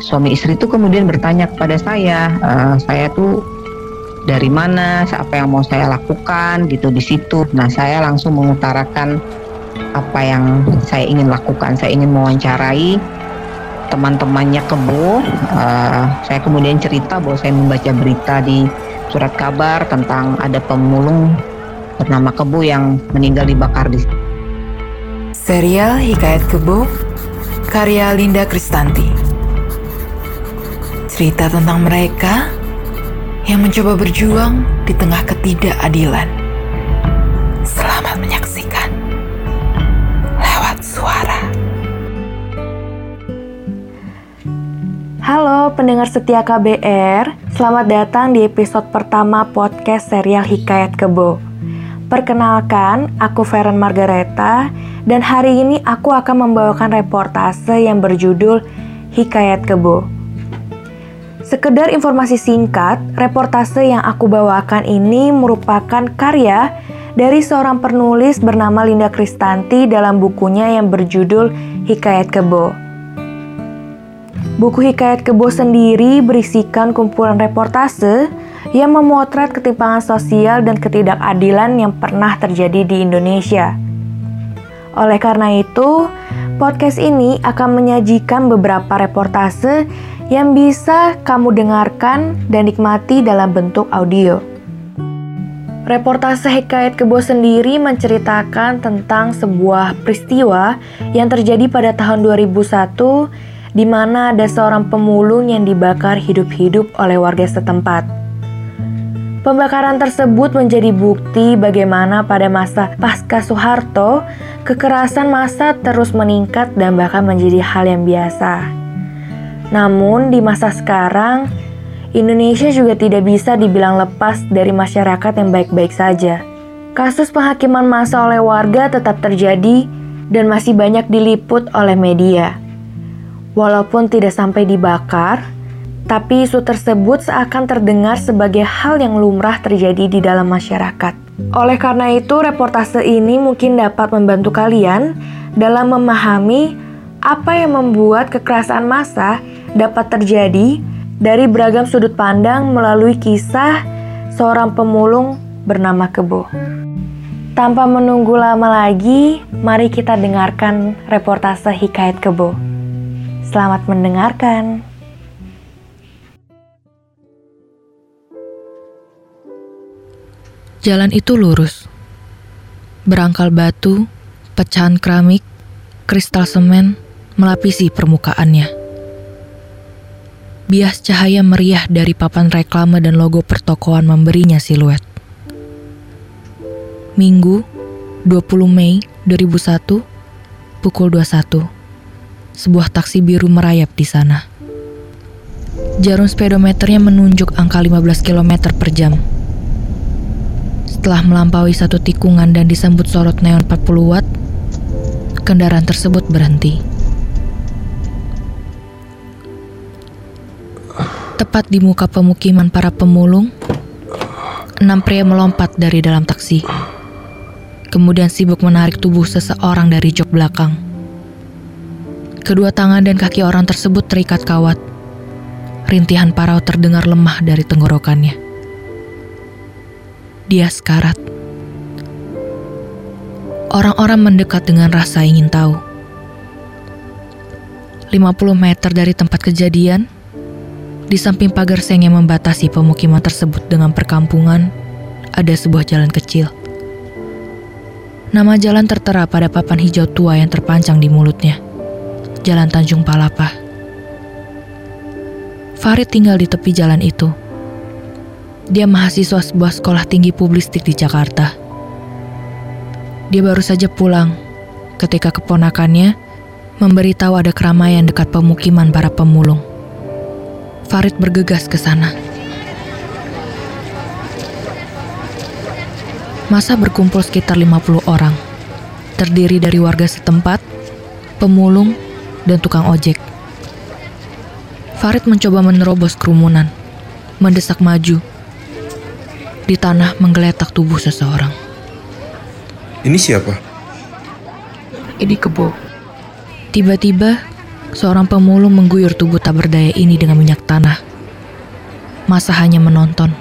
suami istri itu kemudian bertanya kepada saya, e, saya tuh dari mana, apa yang mau saya lakukan gitu di situ. Nah saya langsung mengutarakan apa yang saya ingin lakukan. Saya ingin mewawancarai teman-temannya Kebo. Uh, saya kemudian cerita bahwa saya membaca berita di surat kabar tentang ada pemulung bernama Kebo yang meninggal dibakar di Serial Hikayat Kebo karya Linda Kristanti. Cerita tentang mereka yang mencoba berjuang di tengah ketidakadilan. Selamat menyaksikan lewat suara. Halo pendengar setia KBR, selamat datang di episode pertama podcast serial Hikayat Kebo. Perkenalkan, aku Feren Margareta dan hari ini aku akan membawakan reportase yang berjudul Hikayat Kebo. Sekedar informasi singkat, reportase yang aku bawakan ini merupakan karya dari seorang penulis bernama Linda Kristanti dalam bukunya yang berjudul Hikayat Kebo. Buku Hikayat Kebo sendiri berisikan kumpulan reportase yang memotret ketimpangan sosial dan ketidakadilan yang pernah terjadi di Indonesia. Oleh karena itu, podcast ini akan menyajikan beberapa reportase yang bisa kamu dengarkan dan nikmati dalam bentuk audio. Reportase Hikayat Kebo sendiri menceritakan tentang sebuah peristiwa yang terjadi pada tahun 2001 di mana ada seorang pemulung yang dibakar hidup-hidup oleh warga setempat. Pembakaran tersebut menjadi bukti bagaimana pada masa pasca Soeharto, kekerasan massa terus meningkat dan bahkan menjadi hal yang biasa. Namun di masa sekarang, Indonesia juga tidak bisa dibilang lepas dari masyarakat yang baik-baik saja. Kasus penghakiman massa oleh warga tetap terjadi dan masih banyak diliput oleh media. Walaupun tidak sampai dibakar, tapi isu tersebut seakan terdengar sebagai hal yang lumrah terjadi di dalam masyarakat. Oleh karena itu, reportase ini mungkin dapat membantu kalian dalam memahami apa yang membuat kekerasan massa dapat terjadi dari beragam sudut pandang melalui kisah seorang pemulung bernama Kebo. Tanpa menunggu lama lagi, mari kita dengarkan reportase Hikayat Kebo. Selamat mendengarkan. Jalan itu lurus. Berangkal batu, pecahan keramik, kristal semen melapisi permukaannya. Bias cahaya meriah dari papan reklame dan logo pertokoan memberinya siluet. Minggu, 20 Mei 2001, pukul 21 sebuah taksi biru merayap di sana. Jarum speedometernya menunjuk angka 15 km per jam. Setelah melampaui satu tikungan dan disambut sorot neon 40 watt, kendaraan tersebut berhenti. Tepat di muka pemukiman para pemulung, enam pria melompat dari dalam taksi. Kemudian sibuk menarik tubuh seseorang dari jok belakang. Kedua tangan dan kaki orang tersebut terikat kawat. Rintihan parau terdengar lemah dari tenggorokannya. Dia sekarat. Orang-orang mendekat dengan rasa ingin tahu. 50 meter dari tempat kejadian, di samping pagar seng yang membatasi pemukiman tersebut dengan perkampungan, ada sebuah jalan kecil. Nama jalan tertera pada papan hijau tua yang terpancang di mulutnya. Jalan Tanjung Palapa. Farid tinggal di tepi jalan itu. Dia mahasiswa sebuah sekolah tinggi publistik di Jakarta. Dia baru saja pulang ketika keponakannya memberitahu ada keramaian dekat pemukiman para pemulung. Farid bergegas ke sana. Masa berkumpul sekitar 50 orang, terdiri dari warga setempat, pemulung, dan tukang ojek. Farid mencoba menerobos kerumunan, mendesak maju. Di tanah menggeletak tubuh seseorang. Ini siapa? Ini kebo. Tiba-tiba, Seorang pemulung mengguyur tubuh tak berdaya ini dengan minyak tanah. Masa hanya menonton.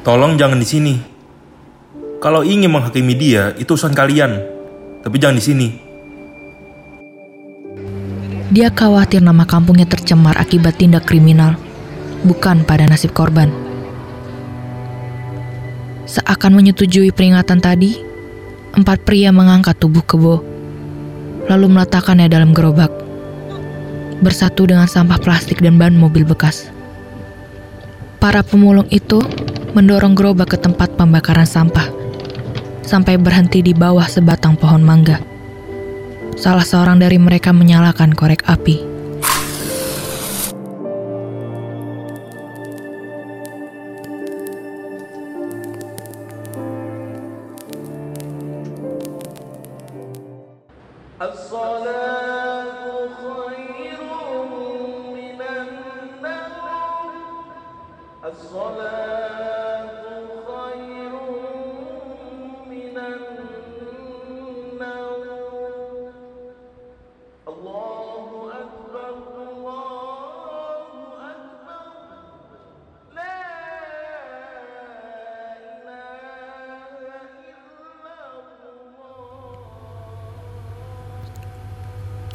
Tolong jangan di sini. Kalau ingin menghakimi dia, itu urusan kalian. Tapi jangan di sini. Dia khawatir nama kampungnya tercemar akibat tindak kriminal, bukan pada nasib korban. Seakan menyetujui peringatan tadi, empat pria mengangkat tubuh kebo, lalu meletakkannya dalam gerobak, bersatu dengan sampah plastik dan ban mobil bekas. Para pemulung itu mendorong gerobak ke tempat pembakaran sampah, sampai berhenti di bawah sebatang pohon mangga. Salah seorang dari mereka menyalakan korek api. الصلاة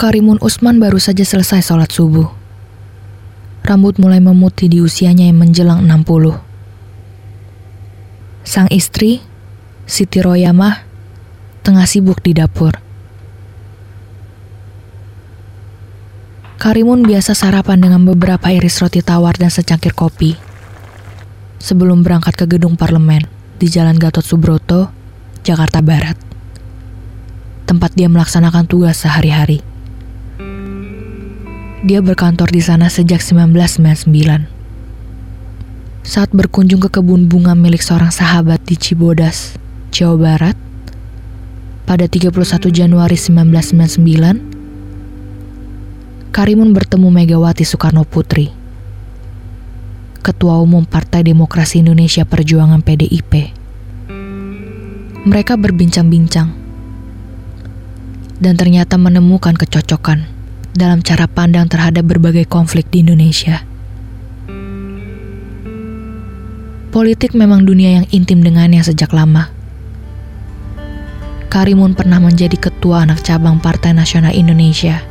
Karimun Usman baru saja selesai sholat subuh. Rambut mulai memutih di usianya yang menjelang 60. Sang istri, Siti Royamah, tengah sibuk di dapur. Karimun biasa sarapan dengan beberapa iris roti tawar dan secangkir kopi. Sebelum berangkat ke gedung parlemen di Jalan Gatot Subroto, Jakarta Barat. Tempat dia melaksanakan tugas sehari-hari. Dia berkantor di sana sejak 1999. Saat berkunjung ke kebun bunga milik seorang sahabat di Cibodas, Jawa Barat, pada 31 Januari 1999, Karimun bertemu Megawati Soekarno Putri, Ketua Umum Partai Demokrasi Indonesia Perjuangan PDIP. Mereka berbincang-bincang dan ternyata menemukan kecocokan dalam cara pandang terhadap berbagai konflik di Indonesia. Politik memang dunia yang intim dengannya sejak lama. Karimun pernah menjadi ketua anak cabang Partai Nasional Indonesia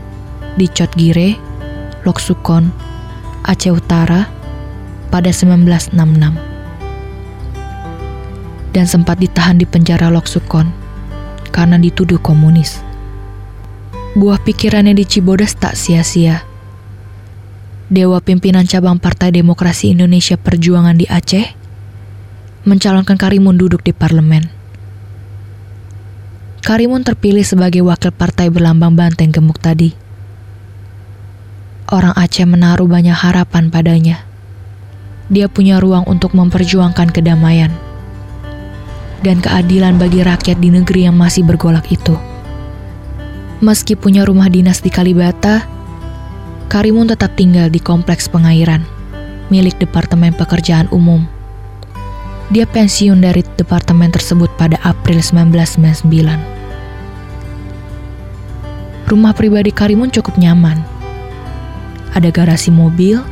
di Cotgire, Loksukon, Aceh Utara pada 1966. Dan sempat ditahan di penjara Loksukon karena dituduh komunis buah pikirannya di Cibodas tak sia-sia. Dewa pimpinan cabang Partai Demokrasi Indonesia Perjuangan di Aceh mencalonkan Karimun duduk di parlemen. Karimun terpilih sebagai wakil partai berlambang banteng gemuk tadi. Orang Aceh menaruh banyak harapan padanya. Dia punya ruang untuk memperjuangkan kedamaian dan keadilan bagi rakyat di negeri yang masih bergolak itu. Meski punya rumah dinas di Kalibata, Karimun tetap tinggal di kompleks pengairan milik Departemen Pekerjaan Umum. Dia pensiun dari departemen tersebut pada April 1999. Rumah pribadi Karimun cukup nyaman. Ada garasi mobil,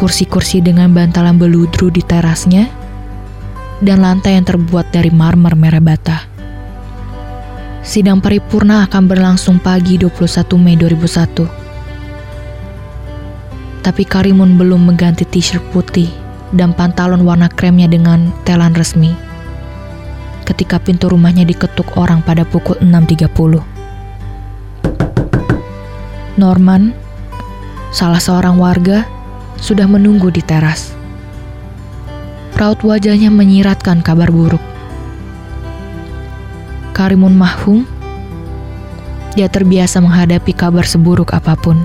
kursi-kursi dengan bantalan beludru di terasnya, dan lantai yang terbuat dari marmer merah bata. Sidang paripurna akan berlangsung pagi 21 Mei 2001. Tapi Karimun belum mengganti t-shirt putih dan pantalon warna kremnya dengan telan resmi. Ketika pintu rumahnya diketuk orang pada pukul 6.30. Norman, salah seorang warga, sudah menunggu di teras. Raut wajahnya menyiratkan kabar buruk. Karimun Mahfum, dia terbiasa menghadapi kabar seburuk apa pun.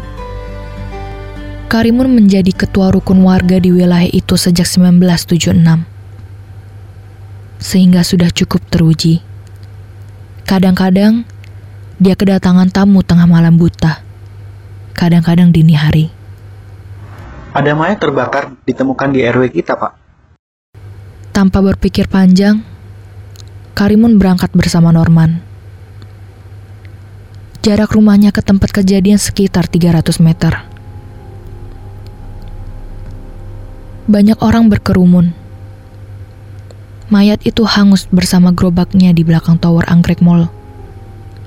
Karimun menjadi ketua rukun warga di wilayah itu sejak 1976. Sehingga sudah cukup teruji. Kadang-kadang, dia kedatangan tamu tengah malam buta. Kadang-kadang dini hari. Ada mayat terbakar ditemukan di RW kita, Pak. Tanpa berpikir panjang, Karimun berangkat bersama Norman. Jarak rumahnya ke tempat kejadian sekitar 300 meter. Banyak orang berkerumun. Mayat itu hangus bersama gerobaknya di belakang tower Anggrek Mall.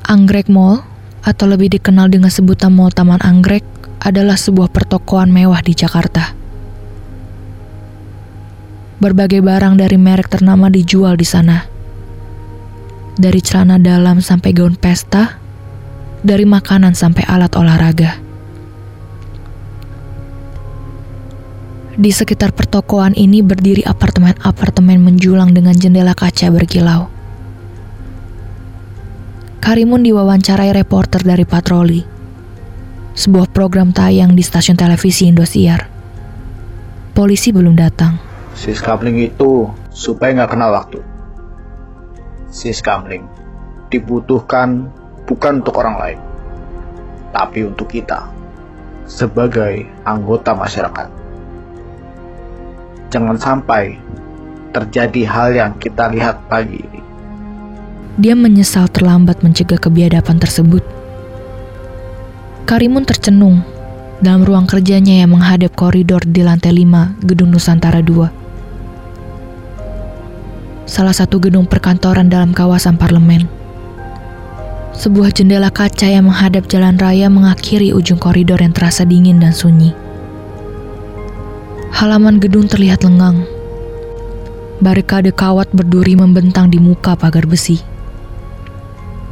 Anggrek Mall, atau lebih dikenal dengan sebutan Mall Taman Anggrek, adalah sebuah pertokoan mewah di Jakarta. Berbagai barang dari merek ternama dijual di sana. Dari celana dalam sampai gaun pesta, dari makanan sampai alat olahraga. Di sekitar pertokoan ini berdiri apartemen-apartemen menjulang dengan jendela kaca berkilau. Karimun diwawancarai reporter dari Patroli, sebuah program tayang di stasiun televisi Indosiar. Polisi belum datang. Siskamling itu supaya nggak kenal waktu. Siskamling dibutuhkan bukan untuk orang lain, tapi untuk kita sebagai anggota masyarakat. Jangan sampai terjadi hal yang kita lihat pagi ini. Dia menyesal terlambat mencegah kebiadaban tersebut. Karimun tercenung dalam ruang kerjanya yang menghadap koridor di lantai 5 Gedung Nusantara 2. Salah satu gedung perkantoran dalam kawasan parlemen. Sebuah jendela kaca yang menghadap jalan raya mengakhiri ujung koridor yang terasa dingin dan sunyi. Halaman gedung terlihat lengang. Barikade kawat berduri membentang di muka pagar besi.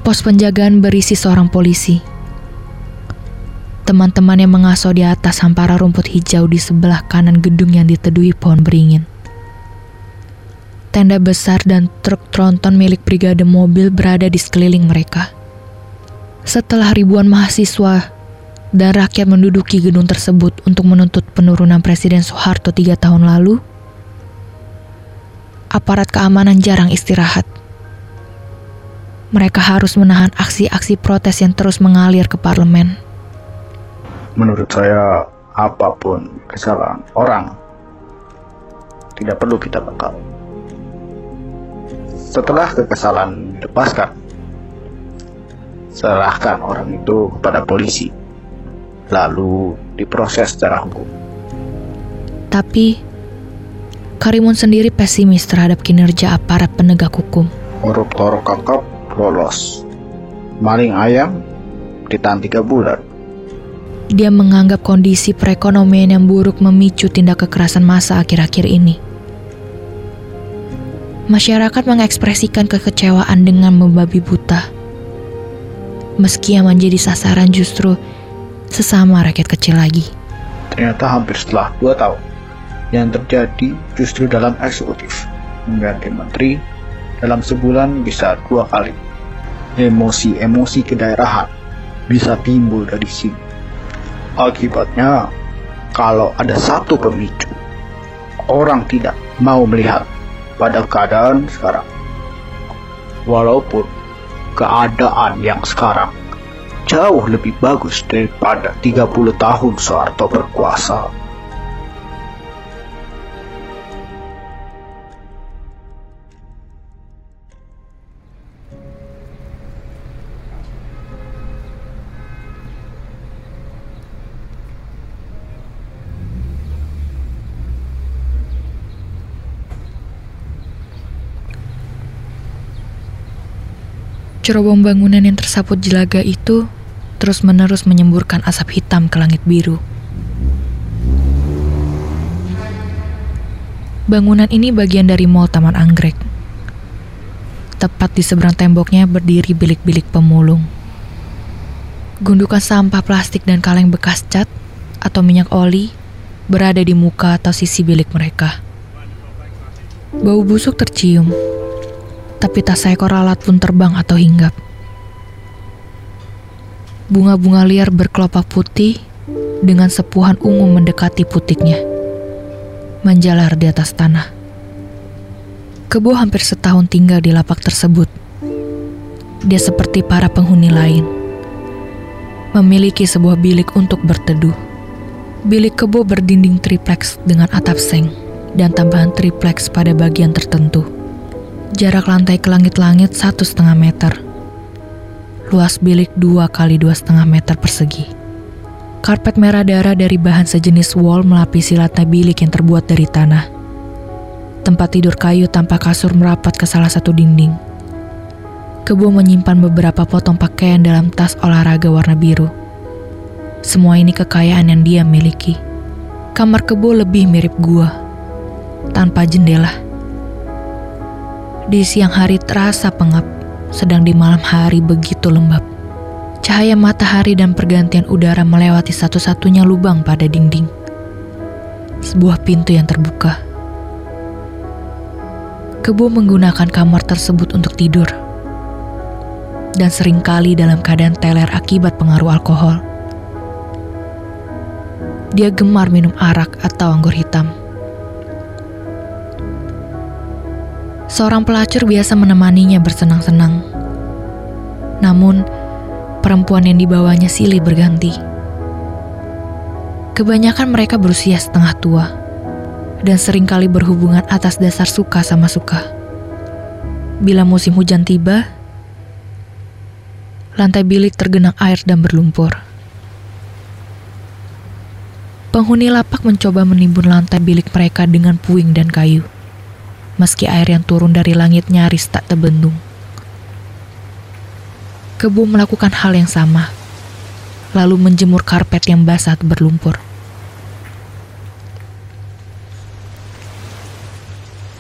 Pos penjagaan berisi seorang polisi. Teman-teman yang mengasuh di atas hampara rumput hijau di sebelah kanan gedung yang diteduhi pohon beringin. Tenda besar dan truk tronton milik brigade mobil berada di sekeliling mereka. Setelah ribuan mahasiswa dan rakyat menduduki gedung tersebut untuk menuntut penurunan Presiden Soeharto tiga tahun lalu, aparat keamanan jarang istirahat. Mereka harus menahan aksi-aksi protes yang terus mengalir ke parlemen. Menurut saya, apa pun kesalahan orang tidak perlu kita bakal. Setelah kekesalan dilepaskan, serahkan orang itu kepada polisi, lalu diproses secara hukum. Tapi, Karimun sendiri pesimis terhadap kinerja aparat penegak hukum. Koruptor kakap lolos, maling ayam ditahan tiga bulan. Dia menganggap kondisi perekonomian yang buruk memicu tindak kekerasan massa akhir-akhir ini. Masyarakat mengekspresikan kekecewaan dengan membabi buta meski yang menjadi sasaran justru sesama rakyat kecil lagi. Ternyata hampir setelah dua tahun, yang terjadi justru dalam eksekutif. Mengganti menteri dalam sebulan bisa dua kali. Emosi-emosi kedaerahan bisa timbul dari sini. Akibatnya, kalau ada satu pemicu, orang tidak mau melihat pada keadaan sekarang. Walaupun keadaan yang sekarang jauh lebih bagus daripada 30 tahun Soeharto berkuasa. Cerobong bangunan yang tersaput jelaga itu terus-menerus menyemburkan asap hitam ke langit biru. Bangunan ini bagian dari Mall Taman Anggrek. Tepat di seberang temboknya berdiri bilik-bilik pemulung. Gundukan sampah plastik dan kaleng bekas cat atau minyak oli berada di muka atau sisi bilik mereka. Bau busuk tercium tapi tak seekor alat pun terbang atau hinggap. Bunga-bunga liar berkelopak putih dengan sepuhan ungu mendekati putiknya, menjalar di atas tanah. Kebo hampir setahun tinggal di lapak tersebut. Dia seperti para penghuni lain, memiliki sebuah bilik untuk berteduh. Bilik kebo berdinding triplex dengan atap seng dan tambahan triplex pada bagian tertentu. Jarak lantai ke langit-langit satu setengah meter. Luas bilik 2 kali dua setengah meter persegi. Karpet merah darah dari bahan sejenis wall melapisi lantai bilik yang terbuat dari tanah. Tempat tidur kayu tanpa kasur merapat ke salah satu dinding. Kebo menyimpan beberapa potong pakaian dalam tas olahraga warna biru. Semua ini kekayaan yang dia miliki. Kamar kebo lebih mirip gua, tanpa jendela. Di siang hari terasa pengap, sedang di malam hari begitu lembab. Cahaya matahari dan pergantian udara melewati satu-satunya lubang pada dinding. Sebuah pintu yang terbuka. Kebo menggunakan kamar tersebut untuk tidur. Dan sering kali dalam keadaan teler akibat pengaruh alkohol. Dia gemar minum arak atau anggur hitam. Seorang pelacur biasa menemaninya bersenang-senang. Namun, perempuan yang dibawanya silih berganti. Kebanyakan mereka berusia setengah tua dan sering kali berhubungan atas dasar suka sama suka. Bila musim hujan tiba, lantai bilik tergenang air dan berlumpur. Penghuni lapak mencoba menimbun lantai bilik mereka dengan puing dan kayu meski air yang turun dari langit nyaris tak terbendung. Kebu melakukan hal yang sama, lalu menjemur karpet yang basah berlumpur.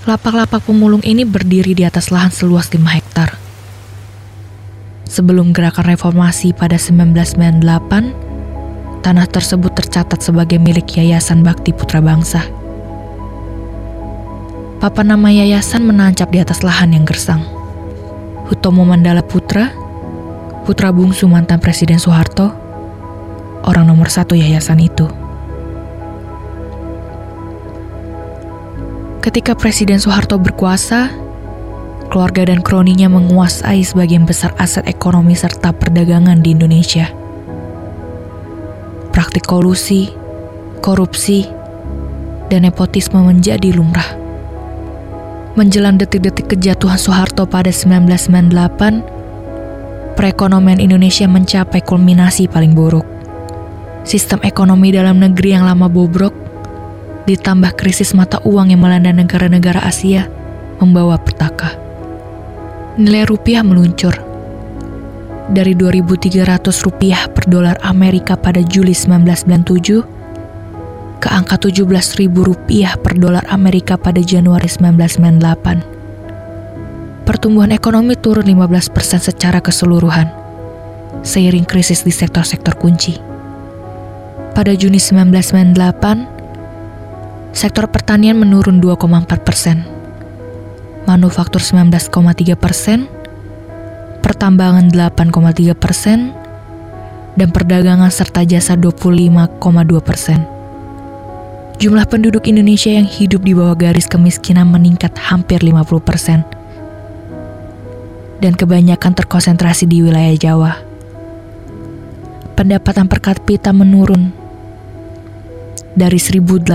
Lapak-lapak pemulung ini berdiri di atas lahan seluas 5 hektar. Sebelum gerakan reformasi pada 1998, tanah tersebut tercatat sebagai milik Yayasan Bakti Putra Bangsa. Papan nama yayasan menancap di atas lahan yang gersang. Hutomo Mandala Putra, putra bungsu mantan Presiden Soeharto, orang nomor satu yayasan itu. Ketika Presiden Soeharto berkuasa, keluarga dan kroninya menguasai sebagian besar aset ekonomi serta perdagangan di Indonesia. Praktik kolusi, korupsi, dan nepotisme menjadi lumrah. Menjelang detik-detik kejatuhan Soeharto pada 1998, perekonomian Indonesia mencapai kulminasi paling buruk. Sistem ekonomi dalam negeri yang lama bobrok, ditambah krisis mata uang yang melanda negara-negara Asia, membawa petaka. Nilai rupiah meluncur dari 2.300 rupiah per dolar Amerika pada Juli 1997 ke angka 17.000 rupiah per dolar Amerika pada Januari 1998. Pertumbuhan ekonomi turun 15% secara keseluruhan, seiring krisis di sektor-sektor kunci. Pada Juni 1998, sektor pertanian menurun 2,4 persen, manufaktur 19,3 persen, pertambangan 8,3 persen, dan perdagangan serta jasa 25,2 persen. Jumlah penduduk Indonesia yang hidup di bawah garis kemiskinan meningkat hampir 50%. Dan kebanyakan terkonsentrasi di wilayah Jawa. Pendapatan per kapita menurun dari 1088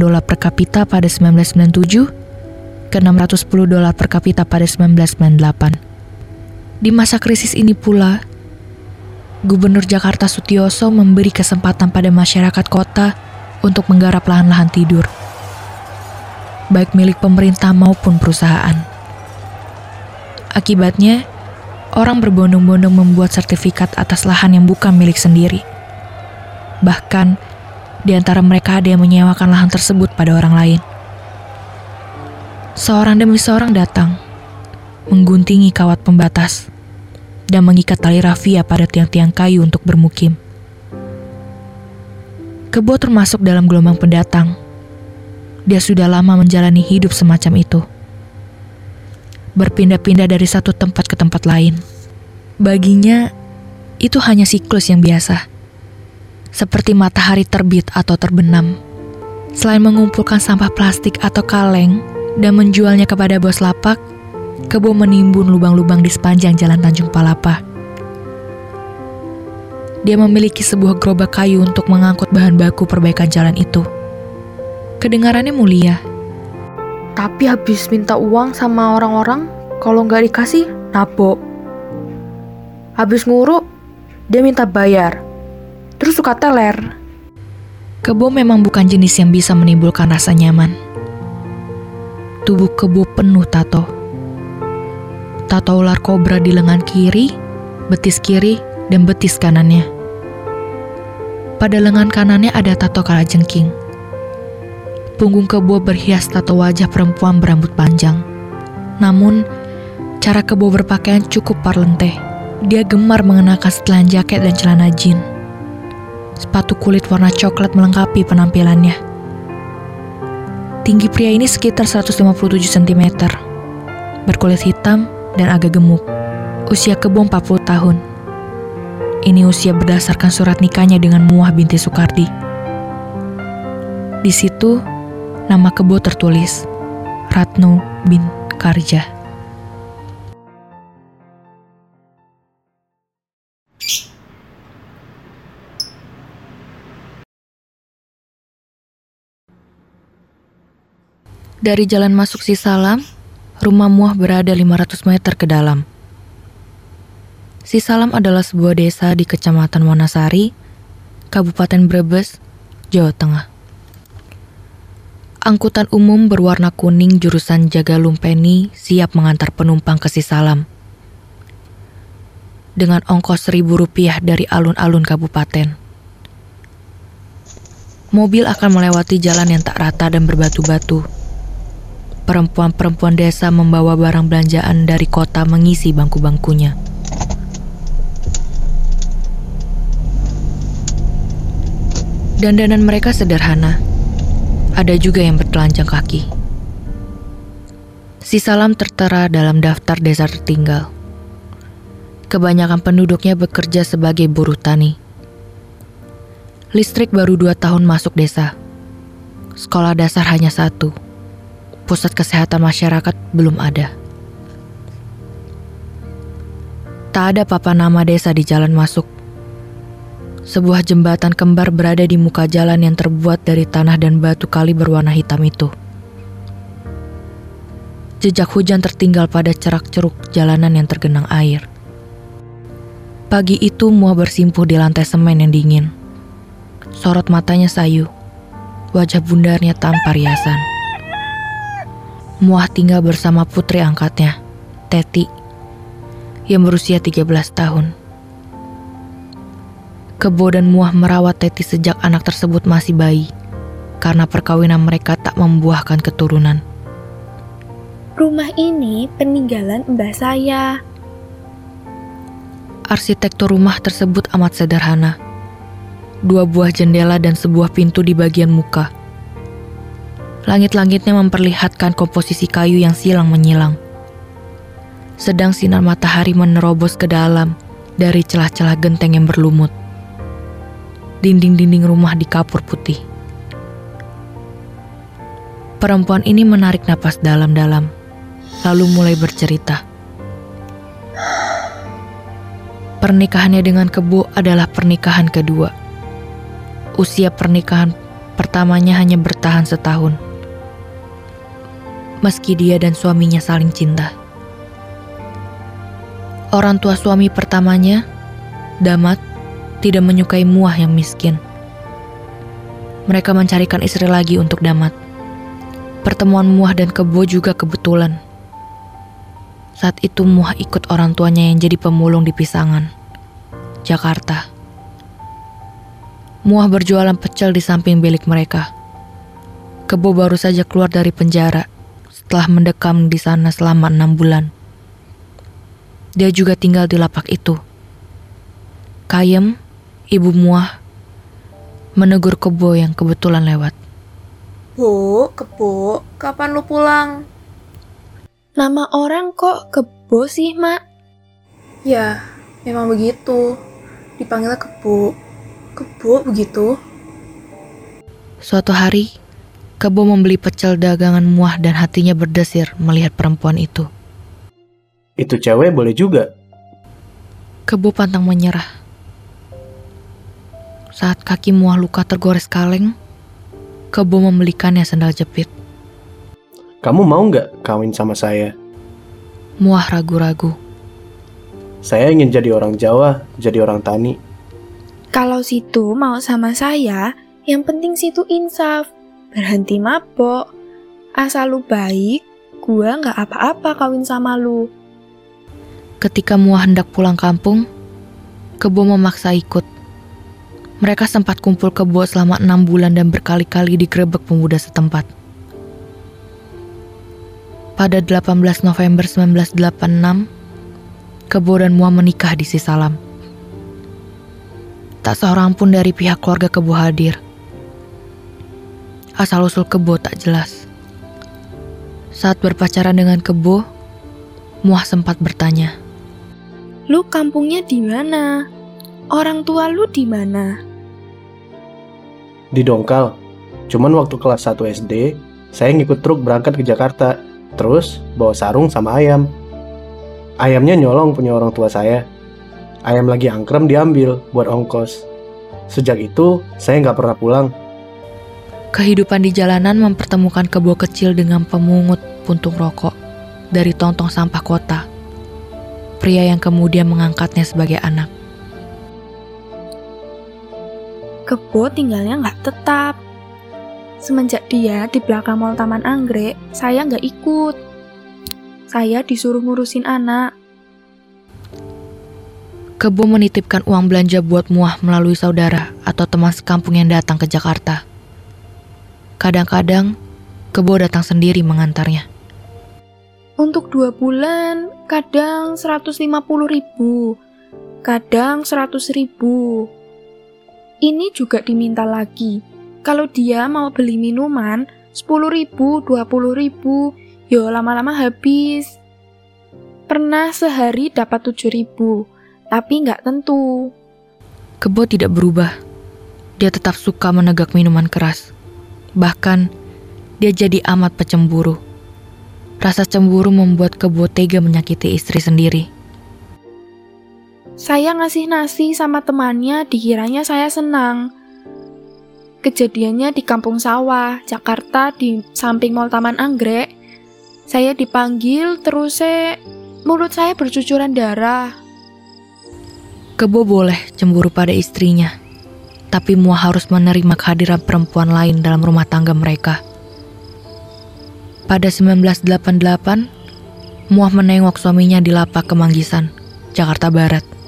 dolar per kapita pada 1997 ke 610 dolar per kapita pada 1998. Di masa krisis ini pula, Gubernur Jakarta Sutioso memberi kesempatan pada masyarakat kota untuk menggarap lahan-lahan tidur, baik milik pemerintah maupun perusahaan. Akibatnya, orang berbondong-bondong membuat sertifikat atas lahan yang bukan milik sendiri. Bahkan, di antara mereka ada yang menyewakan lahan tersebut pada orang lain. Seorang demi seorang datang, mengguntingi kawat pembatas, dan mengikat tali rafia pada tiang-tiang kayu untuk bermukim. Kebo termasuk dalam gelombang pendatang. Dia sudah lama menjalani hidup semacam itu. Berpindah-pindah dari satu tempat ke tempat lain. Baginya, itu hanya siklus yang biasa. Seperti matahari terbit atau terbenam. Selain mengumpulkan sampah plastik atau kaleng dan menjualnya kepada bos lapak, Kebo menimbun lubang-lubang di sepanjang jalan Tanjung Palapa dia memiliki sebuah gerobak kayu untuk mengangkut bahan baku perbaikan jalan itu. Kedengarannya mulia. Tapi habis minta uang sama orang-orang, kalau nggak dikasih, nabok. Habis nguruk, dia minta bayar. Terus suka teler. Kebo memang bukan jenis yang bisa menimbulkan rasa nyaman. Tubuh kebo penuh tato. Tato ular kobra di lengan kiri, betis kiri, dan betis kanannya. Pada lengan kanannya ada tato kalajengking. Punggung kebo berhias tato wajah perempuan berambut panjang. Namun, cara kebo berpakaian cukup parlente. Dia gemar mengenakan setelan jaket dan celana jeans sepatu kulit warna coklat melengkapi penampilannya. Tinggi pria ini sekitar 157 cm, berkulit hitam dan agak gemuk. Usia kebo 40 tahun. Ini usia berdasarkan surat nikahnya dengan Muah binti Soekardi. Di situ, nama kebo tertulis Ratno bin Karja. Dari jalan masuk Sisalam, rumah Muah berada 500 meter ke dalam. Sisalam adalah sebuah desa di Kecamatan Wanasari, Kabupaten Brebes, Jawa Tengah. Angkutan umum berwarna kuning jurusan Jagalumpeni siap mengantar penumpang ke Sisalam. Dengan ongkos seribu rupiah dari alun-alun kabupaten. Mobil akan melewati jalan yang tak rata dan berbatu-batu perempuan-perempuan desa membawa barang belanjaan dari kota mengisi bangku-bangkunya. Dandanan mereka sederhana. Ada juga yang bertelanjang kaki. Si Salam tertera dalam daftar desa tertinggal. Kebanyakan penduduknya bekerja sebagai buruh tani. Listrik baru dua tahun masuk desa. Sekolah dasar hanya satu pusat kesehatan masyarakat belum ada. Tak ada papan nama desa di jalan masuk. Sebuah jembatan kembar berada di muka jalan yang terbuat dari tanah dan batu kali berwarna hitam itu. Jejak hujan tertinggal pada cerak-ceruk jalanan yang tergenang air. Pagi itu Mua bersimpuh di lantai semen yang dingin. Sorot matanya sayu, wajah bundarnya tanpa riasan. Muah tinggal bersama putri angkatnya, Teti, yang berusia 13 tahun. Kebo dan Muah merawat Teti sejak anak tersebut masih bayi, karena perkawinan mereka tak membuahkan keturunan. Rumah ini peninggalan mbah saya. Arsitektur rumah tersebut amat sederhana. Dua buah jendela dan sebuah pintu di bagian muka Langit-langitnya memperlihatkan komposisi kayu yang silang menyilang. Sedang sinar matahari menerobos ke dalam dari celah-celah genteng yang berlumut. Dinding-dinding rumah dikapur putih. Perempuan ini menarik napas dalam-dalam, lalu mulai bercerita. Pernikahannya dengan Kebo adalah pernikahan kedua. Usia pernikahan pertamanya hanya bertahan setahun meski dia dan suaminya saling cinta. Orang tua suami pertamanya, Damat, tidak menyukai Muah yang miskin. Mereka mencarikan istri lagi untuk Damat. Pertemuan Muah dan Kebo juga kebetulan. Saat itu Muah ikut orang tuanya yang jadi pemulung di Pisangan, Jakarta. Muah berjualan pecel di samping bilik mereka. Kebo baru saja keluar dari penjara telah mendekam di sana selama enam bulan. Dia juga tinggal di lapak itu. Kayem, ibu muah, menegur kebo yang kebetulan lewat. Bu, kebo, kapan lu pulang? Nama orang kok kebo sih, Mak? Ya, memang begitu. Dipanggilnya kebo. Kebo begitu. Suatu hari, Kebo membeli pecel dagangan muah dan hatinya berdesir melihat perempuan itu. Itu cewek boleh juga. Kebo pantang menyerah. Saat kaki muah luka tergores kaleng, Kebo membelikannya sandal jepit. Kamu mau nggak kawin sama saya? Muah ragu-ragu. Saya ingin jadi orang Jawa, jadi orang tani. Kalau situ mau sama saya, yang penting situ insaf. Berhenti mabok. Asal lu baik, gua nggak apa-apa kawin sama lu. Ketika Mua hendak pulang kampung, Kebo memaksa ikut. Mereka sempat kumpul kebo selama enam bulan dan berkali-kali digerebek pemuda setempat. Pada 18 November 1986, Kebo dan Mua menikah di Sisalam. Tak seorang pun dari pihak keluarga Kebo hadir. Asal-usul Kebo tak jelas. Saat berpacaran dengan Kebo, Muah sempat bertanya, Lu kampungnya di mana? Orang tua lu di mana? Di Dongkal. Cuman waktu kelas 1 SD, saya ngikut truk berangkat ke Jakarta. Terus bawa sarung sama ayam. Ayamnya nyolong punya orang tua saya. Ayam lagi angkrem diambil buat ongkos. Sejak itu, saya nggak pernah pulang. Kehidupan di jalanan mempertemukan Kebo kecil dengan pemungut puntung rokok dari tong-tong sampah kota. Pria yang kemudian mengangkatnya sebagai anak. Kebo tinggalnya nggak tetap. Semenjak dia di belakang mall Taman Anggrek, saya nggak ikut. Saya disuruh ngurusin anak. Kebo menitipkan uang belanja buat Muah melalui saudara atau teman sekampung yang datang ke Jakarta. Kadang-kadang, Kebo datang sendiri mengantarnya. Untuk dua bulan, kadang 150 ribu, kadang 100 ribu. Ini juga diminta lagi. Kalau dia mau beli minuman, 10 ribu, 20 ribu, yo lama-lama habis. Pernah sehari dapat 7 ribu, tapi nggak tentu. Kebo tidak berubah. Dia tetap suka menegak minuman keras. Bahkan, dia jadi amat pecemburu. Rasa cemburu membuat Kebo tega menyakiti istri sendiri. Saya ngasih nasi sama temannya, dikiranya saya senang. Kejadiannya di kampung sawah, Jakarta, di samping Mall Taman Anggrek. Saya dipanggil, terus saya, mulut saya bercucuran darah. Kebo boleh cemburu pada istrinya, tapi Mua harus menerima kehadiran perempuan lain dalam rumah tangga mereka. Pada 1988, Muah menengok suaminya di lapak Kemanggisan, Jakarta Barat.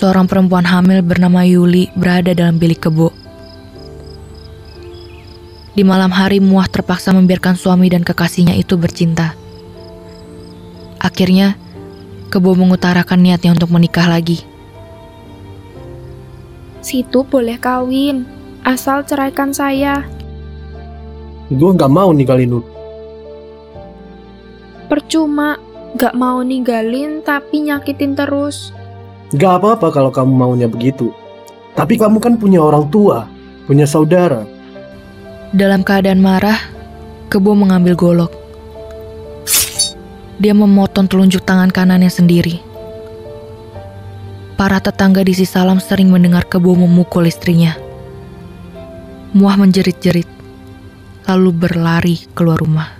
Seorang perempuan hamil bernama Yuli berada dalam bilik kebo. Di malam hari Muah terpaksa membiarkan suami dan kekasihnya itu bercinta. Akhirnya, Kebo mengutarakan niatnya untuk menikah lagi. Situ boleh kawin, asal ceraikan saya. Gue nggak mau ninggalin lu. Percuma, gak mau ninggalin tapi nyakitin terus. Gak apa-apa kalau kamu maunya begitu. Tapi kamu kan punya orang tua, punya saudara. Dalam keadaan marah, Kebo mengambil golok. Dia memotong telunjuk tangan kanannya sendiri. Para tetangga di Sisalam sering mendengar Kebo memukul istrinya. Muah menjerit-jerit, lalu berlari keluar rumah.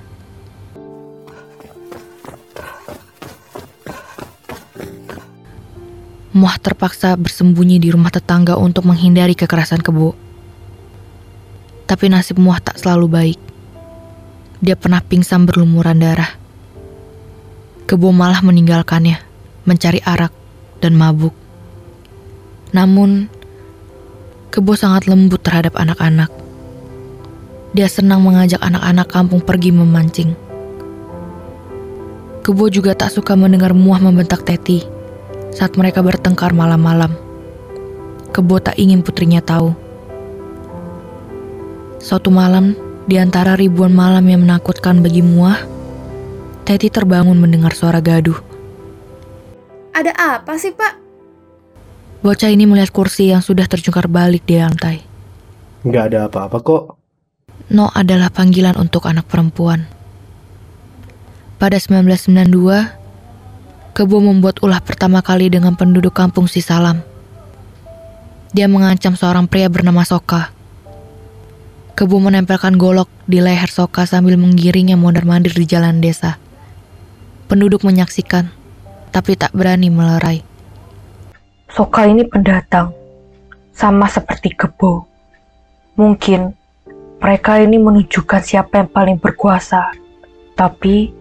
Muah terpaksa bersembunyi di rumah tetangga untuk menghindari kekerasan Kebo. Tapi nasib Muah tak selalu baik. Dia pernah pingsan berlumuran darah. Kebo malah meninggalkannya, mencari arak dan mabuk. Namun, Kebo sangat lembut terhadap anak-anak. Dia senang mengajak anak-anak kampung pergi memancing. Kebo juga tak suka mendengar Muah membentak Teti saat mereka bertengkar malam-malam. Kebo tak ingin putrinya tahu. Suatu malam, di antara ribuan malam yang menakutkan bagi Muah, Teti terbangun mendengar suara gaduh. Ada apa sih, Pak? Bocah ini melihat kursi yang sudah terjungkar balik di lantai. Nggak ada apa-apa kok. No adalah panggilan untuk anak perempuan. Pada 1992, Kebo membuat ulah pertama kali dengan penduduk kampung Sisalam. Dia mengancam seorang pria bernama Soka. Kebo menempelkan golok di leher Soka sambil menggiringnya mondar-mandir di jalan desa. Penduduk menyaksikan, tapi tak berani melerai. Soka ini pendatang, sama seperti kebo. Mungkin mereka ini menunjukkan siapa yang paling berkuasa, tapi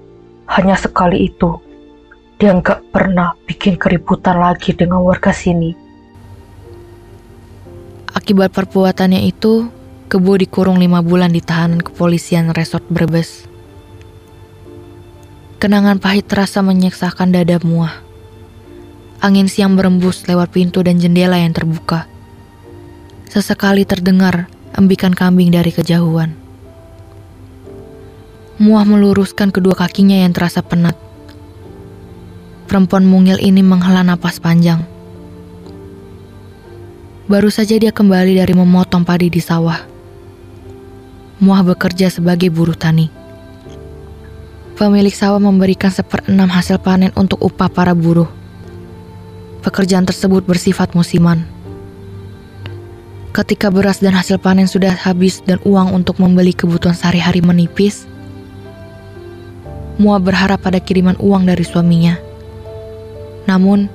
hanya sekali itu. Dia nggak pernah bikin keributan lagi dengan warga sini. Akibat perbuatannya itu, Kebo dikurung lima bulan di tahanan kepolisian resort Brebes. Kenangan pahit terasa menyeksakan dada muah. Angin siang berembus lewat pintu dan jendela yang terbuka. Sesekali terdengar embikan kambing dari kejauhan. Muah meluruskan kedua kakinya yang terasa penat. Perempuan mungil ini menghela napas panjang. Baru saja dia kembali dari memotong padi di sawah. Muah bekerja sebagai buruh tani. Pemilik sawah memberikan seperenam hasil panen untuk upah para buruh. Pekerjaan tersebut bersifat musiman. Ketika beras dan hasil panen sudah habis dan uang untuk membeli kebutuhan sehari-hari menipis, Mua berharap pada kiriman uang dari suaminya. Namun,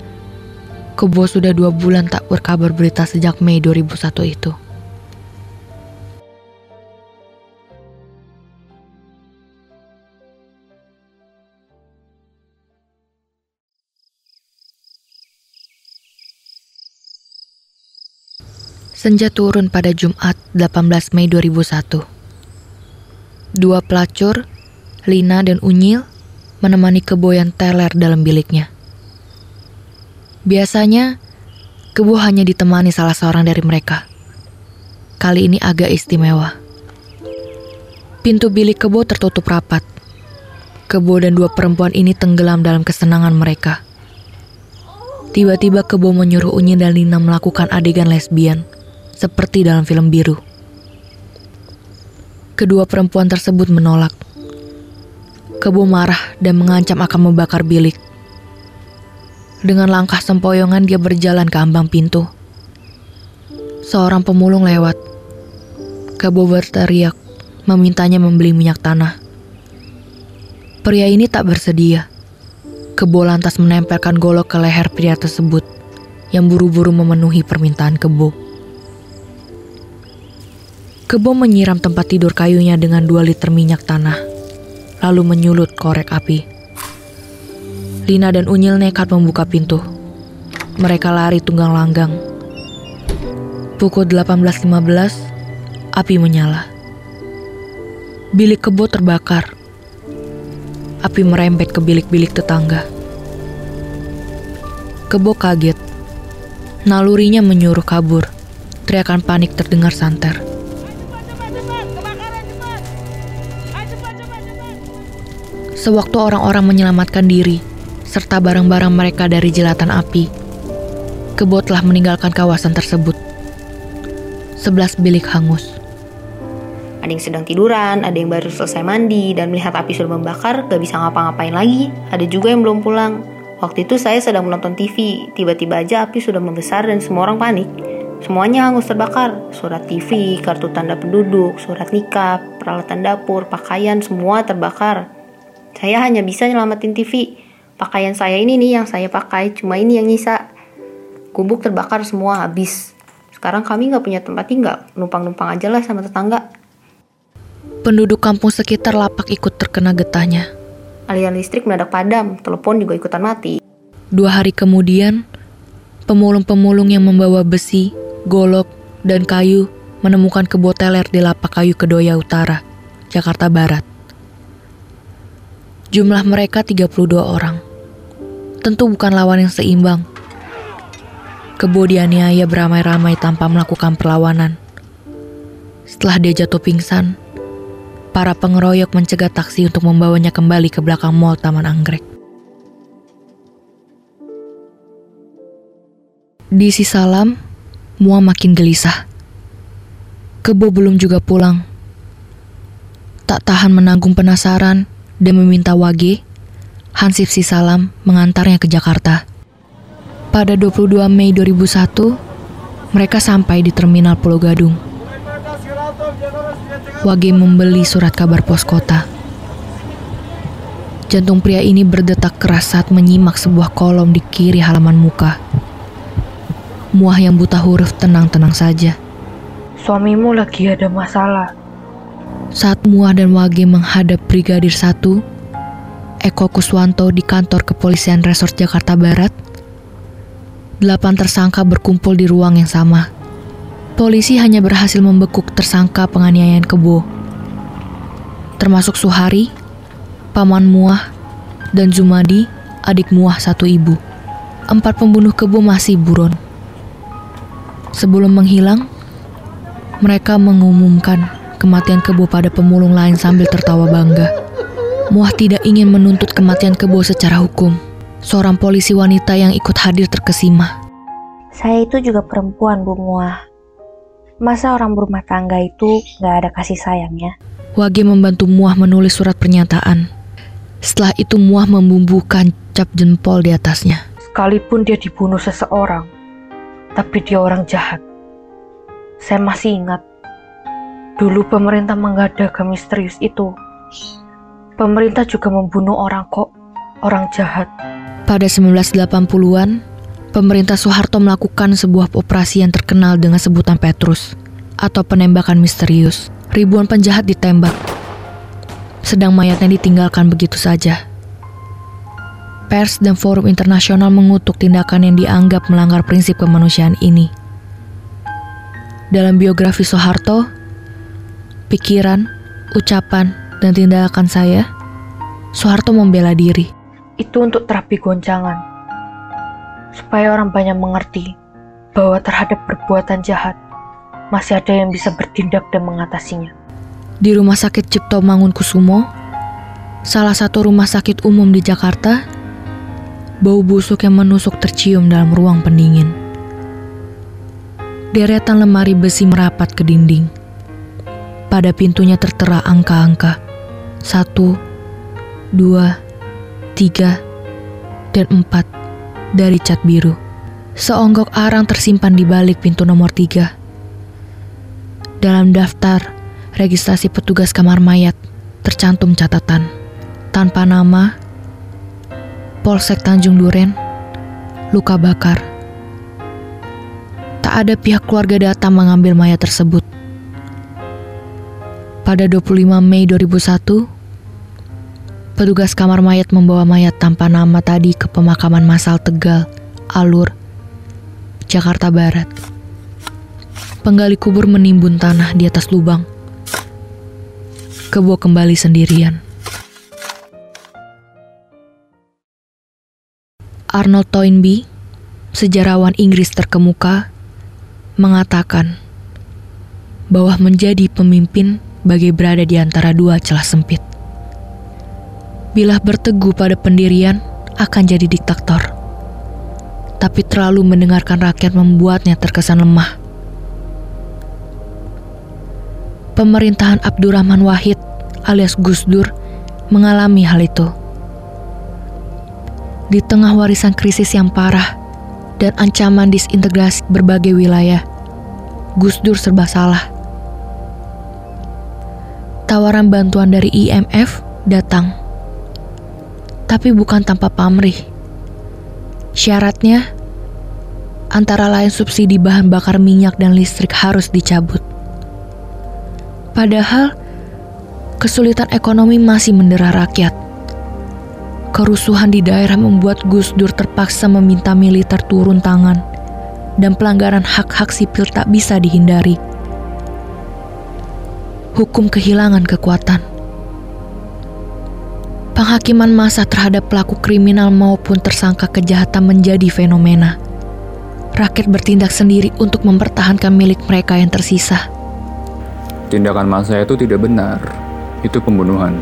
Kebo sudah dua bulan tak berkabar berita sejak Mei 2001 itu. Senja turun pada Jumat 18 Mei 2001. Dua pelacur, Lina dan Unyil, menemani Kebo yang teler dalam biliknya. Biasanya, Kebo hanya ditemani salah seorang dari mereka. Kali ini agak istimewa. Pintu bilik Kebo tertutup rapat. Kebo dan dua perempuan ini tenggelam dalam kesenangan mereka. Tiba-tiba Kebo menyuruh Unyil dan Lina melakukan adegan lesbian seperti dalam film biru. Kedua perempuan tersebut menolak. Kebo marah dan mengancam akan membakar bilik. Dengan langkah sempoyongan dia berjalan ke ambang pintu. Seorang pemulung lewat. Kebo berteriak, memintanya membeli minyak tanah. Pria ini tak bersedia. Kebo lantas menempelkan golok ke leher pria tersebut yang buru-buru memenuhi permintaan Kebo. Kebo menyiram tempat tidur kayunya dengan dua liter minyak tanah, lalu menyulut korek api. Lina dan Unyil nekat membuka pintu. Mereka lari tunggang langgang. Pukul 18.15, api menyala. Bilik kebo terbakar. Api merembet ke bilik-bilik tetangga. Kebo kaget. Nalurinya menyuruh kabur. Teriakan panik terdengar santer. Sewaktu orang-orang menyelamatkan diri, serta barang-barang mereka dari jelatan api, Kebo telah meninggalkan kawasan tersebut. Sebelas bilik hangus. Ada yang sedang tiduran, ada yang baru selesai mandi, dan melihat api sudah membakar, gak bisa ngapa-ngapain lagi. Ada juga yang belum pulang. Waktu itu saya sedang menonton TV, tiba-tiba aja api sudah membesar dan semua orang panik. Semuanya hangus terbakar, surat TV, kartu tanda penduduk, surat nikah, peralatan dapur, pakaian, semua terbakar. Saya hanya bisa nyelamatin TV. Pakaian saya ini nih yang saya pakai, cuma ini yang nyisa. Gubuk terbakar semua habis. Sekarang kami nggak punya tempat tinggal, numpang-numpang aja lah sama tetangga. Penduduk kampung sekitar lapak ikut terkena getahnya. Aliran listrik mendadak padam, telepon juga ikutan mati. Dua hari kemudian, pemulung-pemulung yang membawa besi, golok, dan kayu menemukan keboteler di lapak kayu Kedoya Utara, Jakarta Barat. Jumlah mereka 32 orang. Tentu bukan lawan yang seimbang. Kebo dianiaya beramai-ramai tanpa melakukan perlawanan. Setelah dia jatuh pingsan, para pengeroyok mencegah taksi untuk membawanya kembali ke belakang mall Taman Anggrek. Di Sisalam, Mua makin gelisah. Kebo belum juga pulang. Tak tahan menanggung penasaran, dan meminta Wage, Hansip Sisalam, mengantarnya ke Jakarta. Pada 22 Mei 2001, mereka sampai di Terminal Pulau Gadung. Wage membeli surat kabar pos kota. Jantung pria ini berdetak keras saat menyimak sebuah kolom di kiri halaman muka. Muah yang buta huruf tenang-tenang saja. Suamimu lagi ada masalah. Saat Muah dan Wage menghadap Brigadir 1, Eko Kuswanto di kantor kepolisian Resort Jakarta Barat, delapan tersangka berkumpul di ruang yang sama. Polisi hanya berhasil membekuk tersangka penganiayaan kebo, termasuk Suhari, paman Muah, dan Zumadi, adik Muah satu ibu. Empat pembunuh kebo masih buron. Sebelum menghilang, mereka mengumumkan kematian kebo pada pemulung lain sambil tertawa bangga. Muah tidak ingin menuntut kematian kebo secara hukum. Seorang polisi wanita yang ikut hadir terkesima. Saya itu juga perempuan, Bu Muah. Masa orang berumah tangga itu nggak ada kasih sayangnya? Wage membantu Muah menulis surat pernyataan. Setelah itu Muah membumbukan cap jempol di atasnya. Sekalipun dia dibunuh seseorang, tapi dia orang jahat. Saya masih ingat, dulu pemerintah mengadakan misterius itu. Pemerintah juga membunuh orang kok, orang jahat. Pada 1980-an, pemerintah Soeharto melakukan sebuah operasi yang terkenal dengan sebutan Petrus, atau penembakan misterius. Ribuan penjahat ditembak, sedang mayatnya ditinggalkan begitu saja. Pers dan forum internasional mengutuk tindakan yang dianggap melanggar prinsip kemanusiaan ini. Dalam biografi Soeharto, pikiran, ucapan, dan tindakan saya, Soeharto membela diri. Itu untuk terapi goncangan, supaya orang banyak mengerti bahwa terhadap perbuatan jahat masih ada yang bisa bertindak dan mengatasinya. Di Rumah Sakit Cipto Mangunkusumo, salah satu rumah sakit umum di Jakarta, bau busuk yang menusuk tercium dalam ruang pendingin. Deretan lemari besi merapat ke dinding. Pada pintunya tertera angka-angka. Satu, dua, tiga, dan empat dari cat biru. Seonggok arang tersimpan di balik pintu nomor tiga. Dalam daftar registrasi petugas kamar mayat tercantum catatan tanpa nama Polsek Tanjung Duren luka bakar. Tak ada pihak keluarga datang mengambil mayat tersebut. Pada 25 Mei 2001, petugas kamar mayat membawa mayat tanpa nama tadi ke pemakaman massal Tegal, Alur, Jakarta Barat. Penggali kubur menimbun tanah di atas lubang. Kebo kembali sendirian. Arnold Toynbee, sejarawan Inggris terkemuka, mengatakan bahwa menjadi pemimpin bagai berada di antara dua celah sempit. Bila berteguh pada pendirian, akan jadi diktator. Tapi terlalu mendengarkan rakyat membuatnya terkesan lemah. Pemerintahan Abdurrahman Wahid alias Gus Dur mengalami hal itu. Di tengah warisan krisis yang parah dan ancaman disintegrasi berbagai wilayah, Gus Dur serba salah. Tawaran bantuan dari IMF datang, tapi bukan tanpa pamrih. Syaratnya antara lain subsidi bahan bakar minyak dan listrik harus dicabut. Padahal kesulitan ekonomi masih mendera rakyat. Kerusuhan di daerah membuat Gus Dur terpaksa meminta militer turun tangan dan pelanggaran hak-hak sipil tak bisa dihindari. Hukum kehilangan kekuatan. Penghakiman massa terhadap pelaku kriminal maupun tersangka kejahatan menjadi fenomena. Rakyat bertindak sendiri untuk mempertahankan milik mereka yang tersisa. Tindakan massa itu tidak benar. Itu pembunuhan.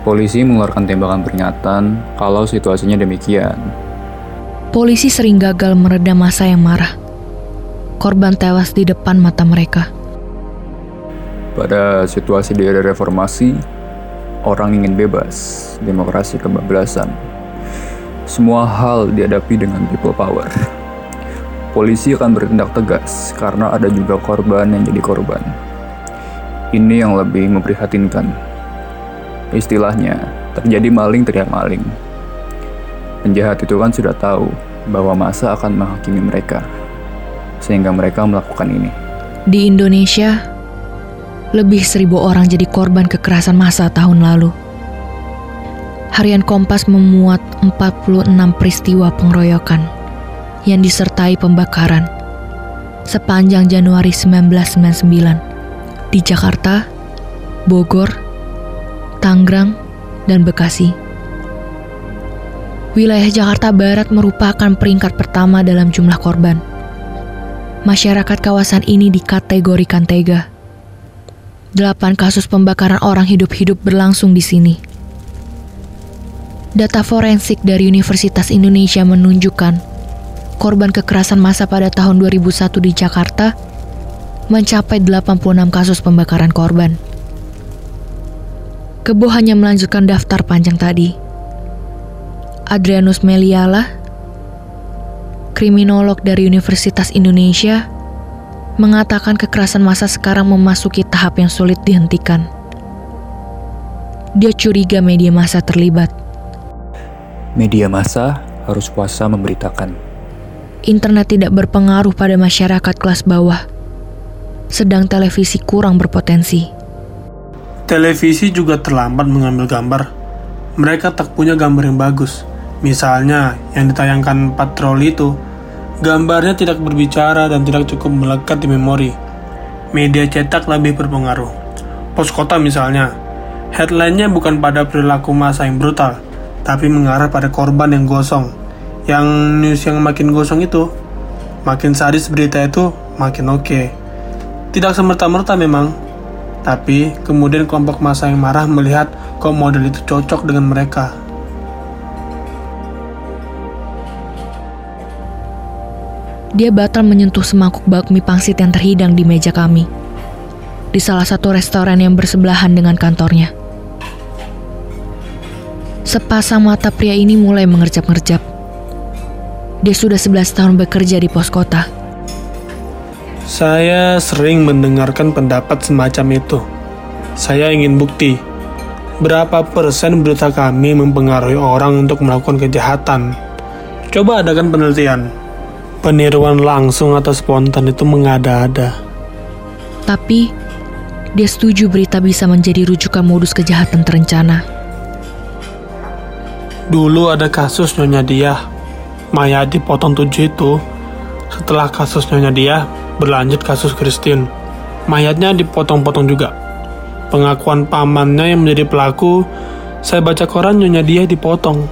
Polisi mengeluarkan tembakan peringatan kalau situasinya demikian. Polisi sering gagal meredam massa yang marah. Korban tewas di depan mata mereka. Pada situasi di era reformasi, orang ingin bebas, demokrasi kebablasan. Semua hal dihadapi dengan people power. Polisi akan bertindak tegas karena ada juga korban yang jadi korban. Ini yang lebih memprihatinkan. Istilahnya, Terjadi maling teriak maling. Penjahat itu kan sudah tahu bahwa masa akan menghakimi mereka, sehingga mereka melakukan ini. Di Indonesia, lebih seribu orang jadi korban kekerasan massa tahun lalu. Harian Kompas memuat 46 peristiwa pengeroyokan yang disertai pembakaran sepanjang Januari 1999 di Jakarta, Bogor, Tangerang, dan Bekasi. Wilayah Jakarta Barat merupakan peringkat pertama dalam jumlah korban. Masyarakat kawasan ini dikategorikan tega. Delapan kasus pembakaran orang hidup-hidup berlangsung di sini. Data forensik dari Universitas Indonesia menunjukkan korban kekerasan massa pada tahun 2001 di Jakarta mencapai 86 kasus pembakaran korban. Kebo hanya melanjutkan daftar panjang tadi Adrianus Meliala, kriminolog dari Universitas Indonesia, mengatakan kekerasan massa sekarang memasuki tahap yang sulit dihentikan. Dia curiga media massa terlibat. Media massa harus puasa memberitakan. Internet tidak berpengaruh pada masyarakat kelas bawah, sedang televisi kurang berpotensi. Televisi juga terlambat mengambil gambar. Mereka tak punya gambar yang bagus. Misalnya, yang ditayangkan patroli itu, gambarnya tidak berbicara dan tidak cukup melekat di memori. Media cetak lebih berpengaruh. Pos kota misalnya, headline-nya bukan pada perilaku masa yang brutal, tapi mengarah pada korban yang gosong. Yang news yang makin gosong itu, makin sadis berita itu, makin oke. Okay. Tidak semerta-merta memang, tapi kemudian kelompok masa yang marah melihat kok model itu cocok dengan mereka. Dia batal menyentuh semangkuk bakmi pangsit yang terhidang di meja kami. Di salah satu restoran yang bersebelahan dengan kantornya. Sepasang mata pria ini mulai mengerjap-ngerjap. Dia sudah 11 tahun bekerja di pos kota. Saya sering mendengarkan pendapat semacam itu. Saya ingin bukti. Berapa persen berita kami mempengaruhi orang untuk melakukan kejahatan? Coba adakan penelitian peniruan langsung atau spontan itu mengada-ada. Tapi, dia setuju berita bisa menjadi rujukan modus kejahatan terencana. Dulu ada kasus Nyonya Dia, mayat dipotong tujuh itu. Setelah kasus Nyonya Dia, berlanjut kasus Christine. Mayatnya dipotong-potong juga. Pengakuan pamannya yang menjadi pelaku, saya baca koran Nyonya Dia dipotong.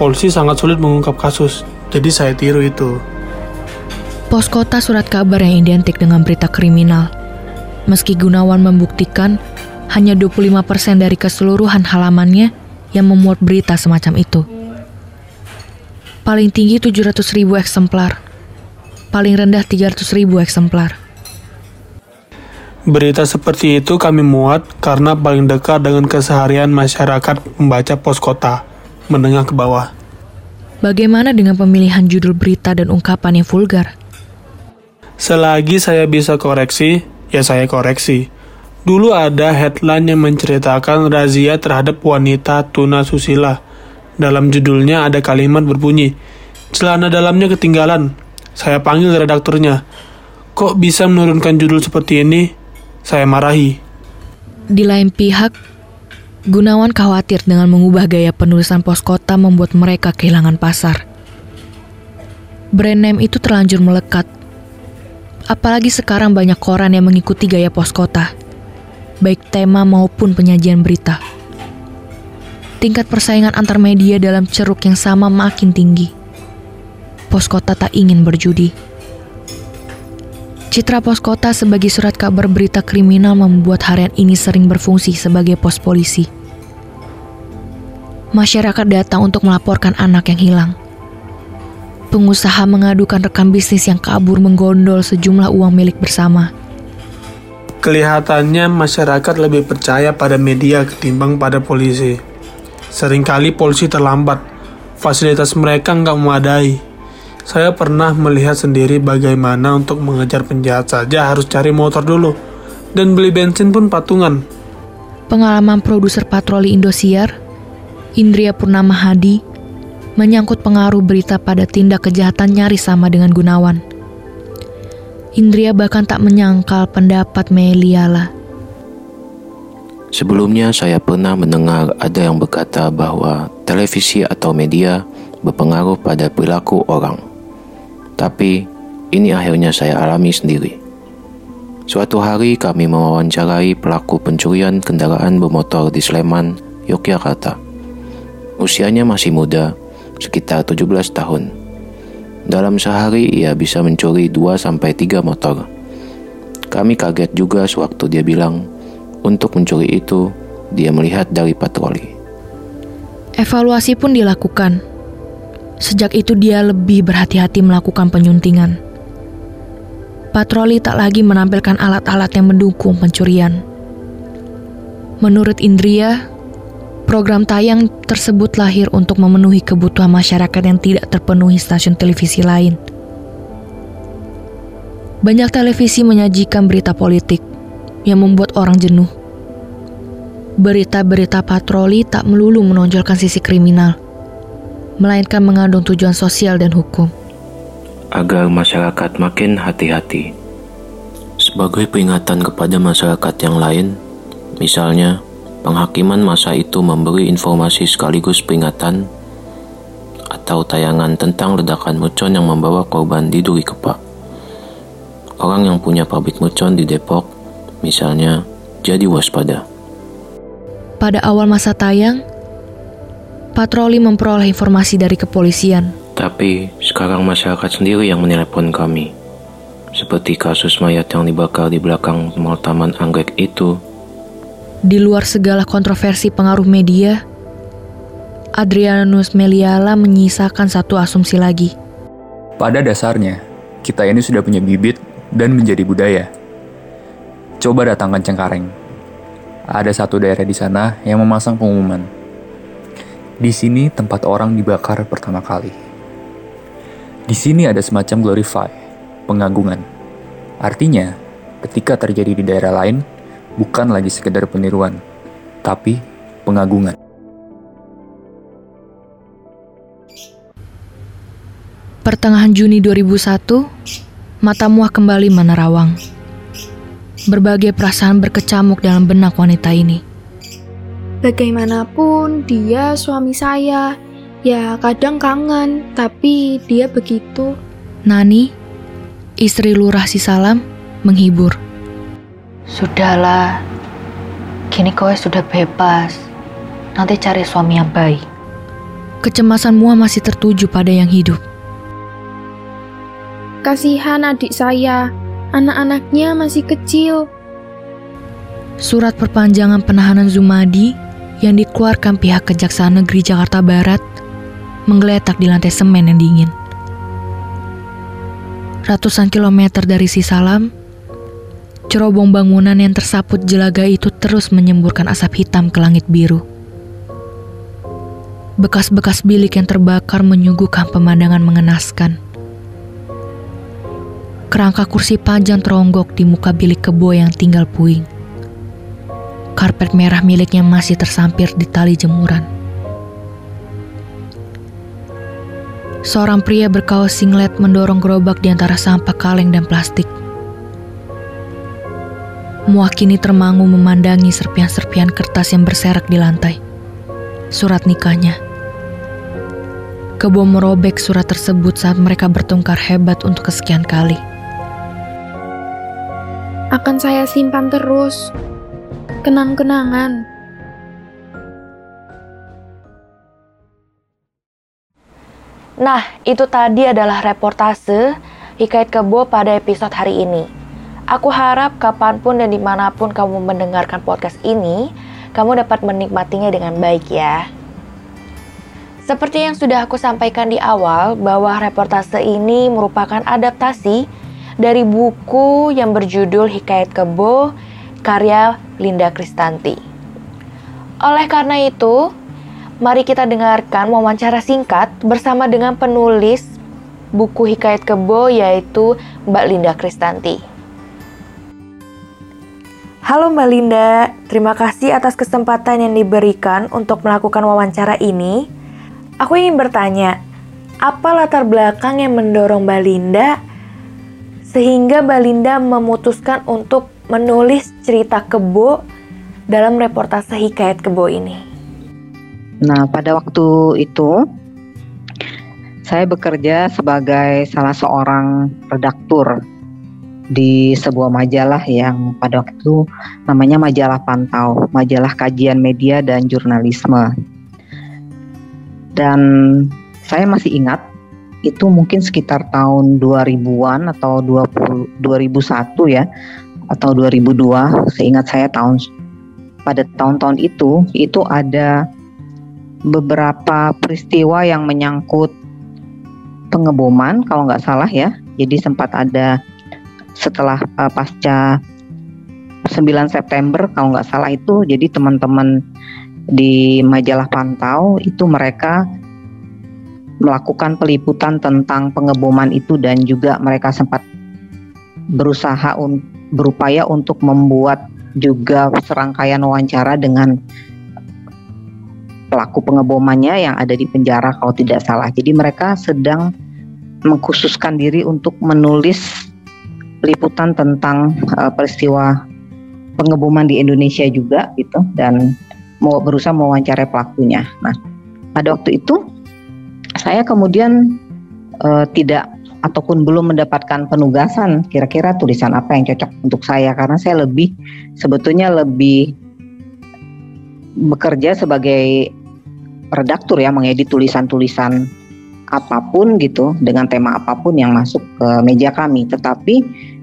Polisi sangat sulit mengungkap kasus, jadi saya tiru itu. Pos kota surat kabar yang identik dengan berita kriminal. Meski Gunawan membuktikan hanya 25% dari keseluruhan halamannya yang memuat berita semacam itu. Paling tinggi 700 ribu eksemplar. Paling rendah 300 ribu eksemplar. Berita seperti itu kami muat karena paling dekat dengan keseharian masyarakat membaca pos kota, menengah ke bawah. Bagaimana dengan pemilihan judul berita dan ungkapan yang vulgar? Selagi saya bisa koreksi, ya saya koreksi. Dulu ada headline yang menceritakan razia terhadap wanita tuna susila. Dalam judulnya ada kalimat berbunyi, celana dalamnya ketinggalan. Saya panggil redakturnya. Kok bisa menurunkan judul seperti ini? Saya marahi. Di lain pihak, Gunawan khawatir dengan mengubah gaya penulisan pos kota membuat mereka kehilangan pasar. Brand name itu terlanjur melekat Apalagi sekarang banyak koran yang mengikuti gaya pos kota, baik tema maupun penyajian berita. Tingkat persaingan antar media dalam ceruk yang sama makin tinggi. Pos kota tak ingin berjudi. Citra pos kota sebagai surat kabar berita kriminal membuat harian ini sering berfungsi sebagai pos polisi. Masyarakat datang untuk melaporkan anak yang hilang pengusaha mengadukan rekan bisnis yang kabur menggondol sejumlah uang milik bersama. Kelihatannya masyarakat lebih percaya pada media ketimbang pada polisi. Seringkali polisi terlambat, fasilitas mereka nggak memadai. Saya pernah melihat sendiri bagaimana untuk mengejar penjahat saja harus cari motor dulu, dan beli bensin pun patungan. Pengalaman produser patroli Indosiar Indria Purnama Hadi menyangkut pengaruh berita pada tindak kejahatan nyaris sama dengan Gunawan. Indria bahkan tak menyangkal pendapat Meliala. Sebelumnya saya pernah mendengar ada yang berkata bahwa televisi atau media berpengaruh pada perilaku orang. Tapi ini akhirnya saya alami sendiri. Suatu hari kami mewawancarai pelaku pencurian kendaraan bermotor di Sleman, Yogyakarta. Usianya masih muda, sekitar 17 tahun. Dalam sehari ia bisa mencuri 2-3 motor. Kami kaget juga sewaktu dia bilang, untuk mencuri itu, dia melihat dari patroli. Evaluasi pun dilakukan. Sejak itu dia lebih berhati-hati melakukan penyuntingan patroli tak lagi menampilkan alat-alat yang mendukung pencurian. Menurut Indria, program tayang tersebut lahir untuk memenuhi kebutuhan masyarakat yang tidak terpenuhi stasiun televisi lain. Banyak televisi menyajikan berita politik yang membuat orang jenuh. Berita-berita patroli tak melulu menonjolkan sisi kriminal, melainkan mengandung tujuan sosial dan hukum agar masyarakat makin hati-hati. Sebagai peringatan kepada masyarakat yang lain, misalnya penghakiman masa itu memberi informasi sekaligus peringatan atau tayangan tentang ledakan mercon yang membawa korban di Duri Kepak. Orang yang punya pabrik mercon di Depok, misalnya, jadi waspada. Pada awal masa tayang, patroli memperoleh informasi dari kepolisian tapi sekarang masyarakat sendiri yang menelepon kami. Seperti kasus mayat yang dibakar di belakang Mall Taman Anggrek itu. Di luar segala kontroversi pengaruh media, Adrianus Meliala menyisakan satu asumsi lagi. Pada dasarnya, kita ini sudah punya bibit dan menjadi budaya. Coba datangkan Cengkareng. Ada satu daerah di sana yang memasang pengumuman. Di sini tempat orang dibakar pertama kali. Di sini ada semacam glorify, pengagungan. Artinya, ketika terjadi di daerah lain, bukan lagi sekedar peniruan, tapi pengagungan. Pertengahan Juni 2001, mata muah kembali menerawang. Berbagai perasaan berkecamuk dalam benak wanita ini. Bagaimanapun, dia suami saya Ya kadang kangen, tapi dia begitu. Nani, istri lurah si Salam, menghibur. Sudahlah, kini kowe sudah bebas. Nanti cari suami yang baik. Kecemasan Mua masih tertuju pada yang hidup. Kasihan adik saya, anak-anaknya masih kecil. Surat perpanjangan penahanan Zumadi yang dikeluarkan pihak Kejaksaan Negeri Jakarta Barat menggeletak di lantai semen yang dingin. Ratusan kilometer dari Sisalam, cerobong bangunan yang tersaput jelaga itu terus menyemburkan asap hitam ke langit biru. Bekas-bekas bilik yang terbakar menyuguhkan pemandangan mengenaskan. Kerangka kursi panjang teronggok di muka bilik kebo yang tinggal puing. Karpet merah miliknya masih tersampir di tali jemuran. Seorang pria berkaos singlet mendorong gerobak di antara sampah kaleng dan plastik. Muakini termangu memandangi serpian-serpian kertas yang berserak di lantai. Surat nikahnya. Kebo merobek surat tersebut saat mereka bertengkar hebat untuk kesekian kali. Akan saya simpan terus. Kenang-kenangan Nah, itu tadi adalah reportase Hikayat Kebo pada episode hari ini. Aku harap kapan pun dan di mana pun kamu mendengarkan podcast ini, kamu dapat menikmatinya dengan baik ya. Seperti yang sudah aku sampaikan di awal, bahwa reportase ini merupakan adaptasi dari buku yang berjudul Hikayat Kebo karya Linda Kristanti. Oleh karena itu, Mari kita dengarkan wawancara singkat bersama dengan penulis buku Hikayat Kebo yaitu Mbak Linda Kristanti. Halo Mbak Linda, terima kasih atas kesempatan yang diberikan untuk melakukan wawancara ini. Aku ingin bertanya, apa latar belakang yang mendorong Mbak Linda sehingga Mbak Linda memutuskan untuk menulis cerita kebo dalam reportase Hikayat Kebo ini? Nah, pada waktu itu saya bekerja sebagai salah seorang redaktur di sebuah majalah yang pada waktu itu namanya majalah Pantau, majalah kajian media dan jurnalisme. Dan saya masih ingat itu mungkin sekitar tahun 2000-an atau 20 2001 ya atau 2002, seingat saya tahun pada tahun-tahun itu itu ada beberapa peristiwa yang menyangkut pengeboman kalau nggak salah ya. Jadi sempat ada setelah uh, pasca 9 September kalau nggak salah itu jadi teman-teman di majalah Pantau itu mereka melakukan peliputan tentang pengeboman itu dan juga mereka sempat berusaha un berupaya untuk membuat juga serangkaian wawancara dengan pelaku pengebomannya yang ada di penjara kalau tidak salah. Jadi mereka sedang mengkhususkan diri untuk menulis liputan tentang uh, peristiwa pengeboman di Indonesia juga gitu dan mau berusaha mewawancarai pelakunya. Nah, pada waktu itu saya kemudian uh, tidak ataupun belum mendapatkan penugasan kira-kira tulisan apa yang cocok untuk saya karena saya lebih sebetulnya lebih bekerja sebagai redaktur ya mengedit tulisan-tulisan apa pun gitu dengan tema apa pun yang masuk ke meja kami. Tetapi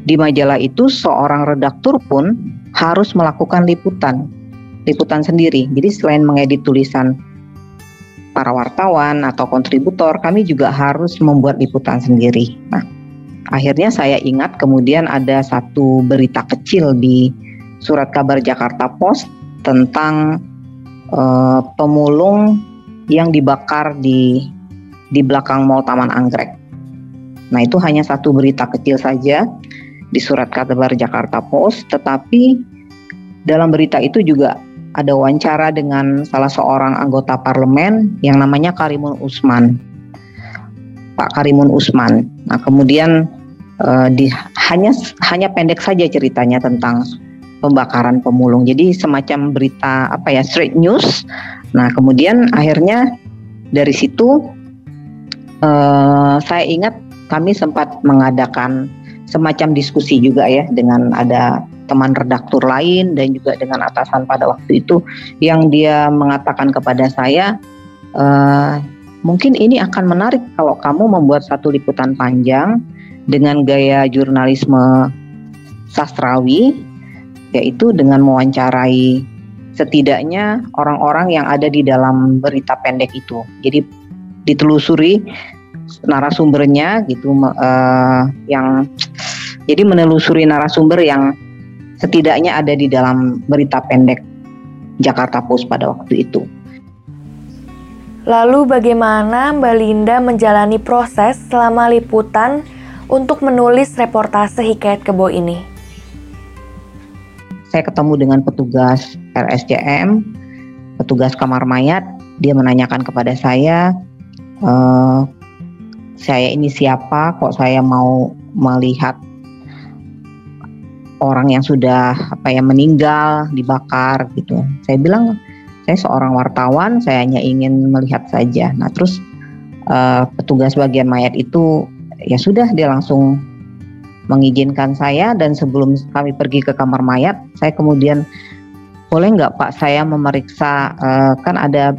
di majalah itu seorang redaktur pun harus melakukan liputan, liputan sendiri. Jadi selain mengedit tulisan para wartawan atau kontributor, kami juga harus membuat liputan sendiri. Nah, akhirnya saya ingat kemudian ada satu berita kecil di surat kabar Jakarta Post tentang uh, pemulung yang dibakar di di belakang Mall Taman Anggrek. Nah, itu hanya satu berita kecil saja di surat kabar Jakarta Post, tetapi dalam berita itu juga ada wawancara dengan salah seorang anggota parlemen yang namanya Karimun Usman. Pak Karimun Usman. Nah, kemudian uh, di hanya hanya pendek saja ceritanya tentang pembakaran pemulung. Jadi semacam berita apa ya straight news. Nah, kemudian akhirnya dari situ uh, saya ingat kami sempat mengadakan semacam diskusi juga ya dengan ada teman redaktur lain dan juga dengan atasan pada waktu itu yang dia mengatakan kepada saya uh, mungkin ini akan menarik kalau kamu membuat satu liputan panjang dengan gaya jurnalisme sastrawi yaitu dengan mewawancarai setidaknya orang-orang yang ada di dalam berita pendek itu. Jadi ditelusuri narasumbernya gitu uh, yang jadi menelusuri narasumber yang setidaknya ada di dalam berita pendek Jakarta Post pada waktu itu. Lalu bagaimana Mbak Linda menjalani proses selama liputan untuk menulis reportase Hikayat Kebo ini? Saya ketemu dengan petugas RSCM, petugas kamar mayat, dia menanyakan kepada saya, e, saya ini siapa, kok saya mau melihat orang yang sudah apa ya meninggal dibakar gitu. Saya bilang saya seorang wartawan, saya hanya ingin melihat saja. Nah terus uh, petugas bagian mayat itu ya sudah dia langsung mengizinkan saya dan sebelum kami pergi ke kamar mayat, saya kemudian boleh nggak Pak saya memeriksa uh, kan ada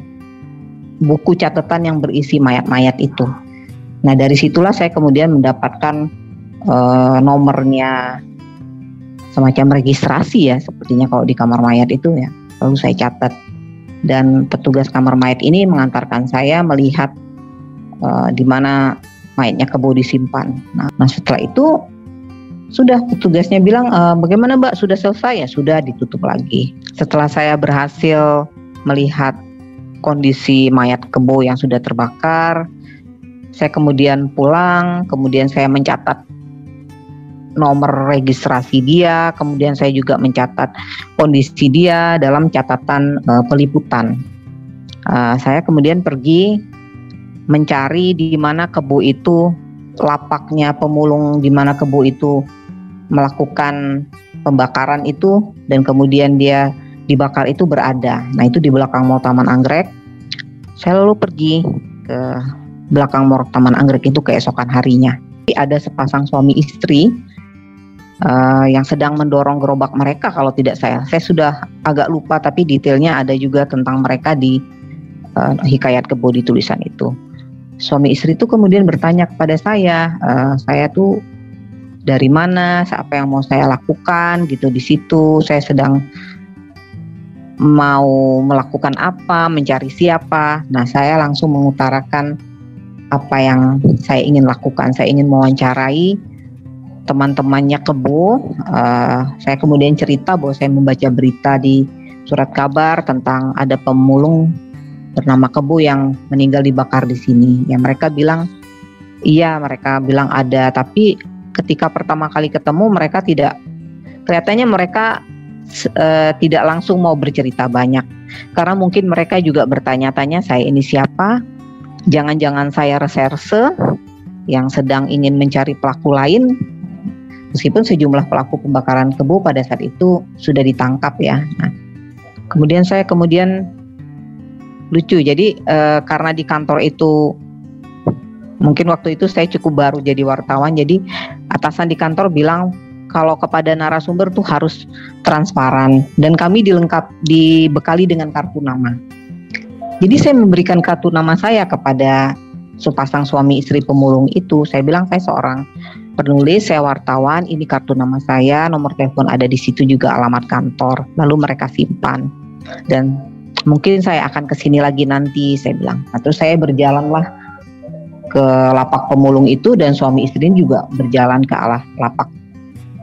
buku catatan yang berisi mayat-mayat itu. Nah dari situlah saya kemudian mendapatkan uh, nomornya semacam registrasi ya sepertinya kalau di kamar mayat itu ya. Lalu saya catat dan petugas kamar mayat ini mengantarkan saya melihat uh, di mana mayatnya kebo disimpan. Nah, nah setelah itu sudah petugasnya bilang e, bagaimana mbak sudah selesai ya sudah ditutup lagi. Setelah saya berhasil melihat kondisi mayat kebo yang sudah terbakar, saya kemudian pulang, kemudian saya mencatat nomor registrasi dia, kemudian saya juga mencatat kondisi dia dalam catatan uh, peliputan. Uh, saya kemudian pergi mencari di mana kebu itu lapaknya pemulung di mana kebu itu melakukan pembakaran itu dan kemudian dia dibakar itu berada. Nah itu di belakang Mall Taman Anggrek. Saya lalu pergi ke belakang Mall Taman Anggrek itu keesokan harinya. Ada sepasang suami istri uh, yang sedang mendorong gerobak mereka kalau tidak saya. Saya sudah agak lupa tapi detailnya ada juga tentang mereka di uh, hikayat kebo di tulisan itu. Suami istri itu kemudian bertanya kepada saya, uh, saya tuh dari mana, apa yang mau saya lakukan gitu di situ. Saya sedang mau melakukan apa, mencari siapa. Nah, saya langsung mengutarakan apa yang saya ingin lakukan. Saya ingin mewawancarai teman-temannya Kebo. Uh, saya kemudian cerita bahwa saya membaca berita di surat kabar tentang ada pemulung bernama Kebo yang meninggal dibakar di sini. Ya mereka bilang iya, mereka bilang ada, tapi ketika pertama kali ketemu mereka tidak kelihatannya mereka uh, tidak langsung mau bercerita banyak. Karena mungkin mereka juga bertanya-tanya saya ini siapa? Jangan-jangan saya reserse yang sedang ingin mencari pelaku lain? Meskipun sejumlah pelaku pembakaran kebu pada saat itu sudah ditangkap ya. Nah, kemudian saya kemudian lucu. Jadi uh, karena di kantor itu mungkin waktu itu saya cukup baru jadi wartawan jadi atasan di kantor bilang kalau kepada narasumber tuh harus transparan. Dan kami dilengkap dibekali dengan kartu nama. Jadi saya memberikan kartu nama saya kepada sepasang suami istri pemulung itu. Saya bilang saya seorang penulis saya wartawan ini kartu nama saya nomor telepon ada di situ juga alamat kantor. Lalu mereka simpan. Dan mungkin saya akan ke sini lagi nanti saya bilang. Nah, terus saya berjalanlah ke lapak pemulung itu dan suami istri juga berjalan ke arah lapak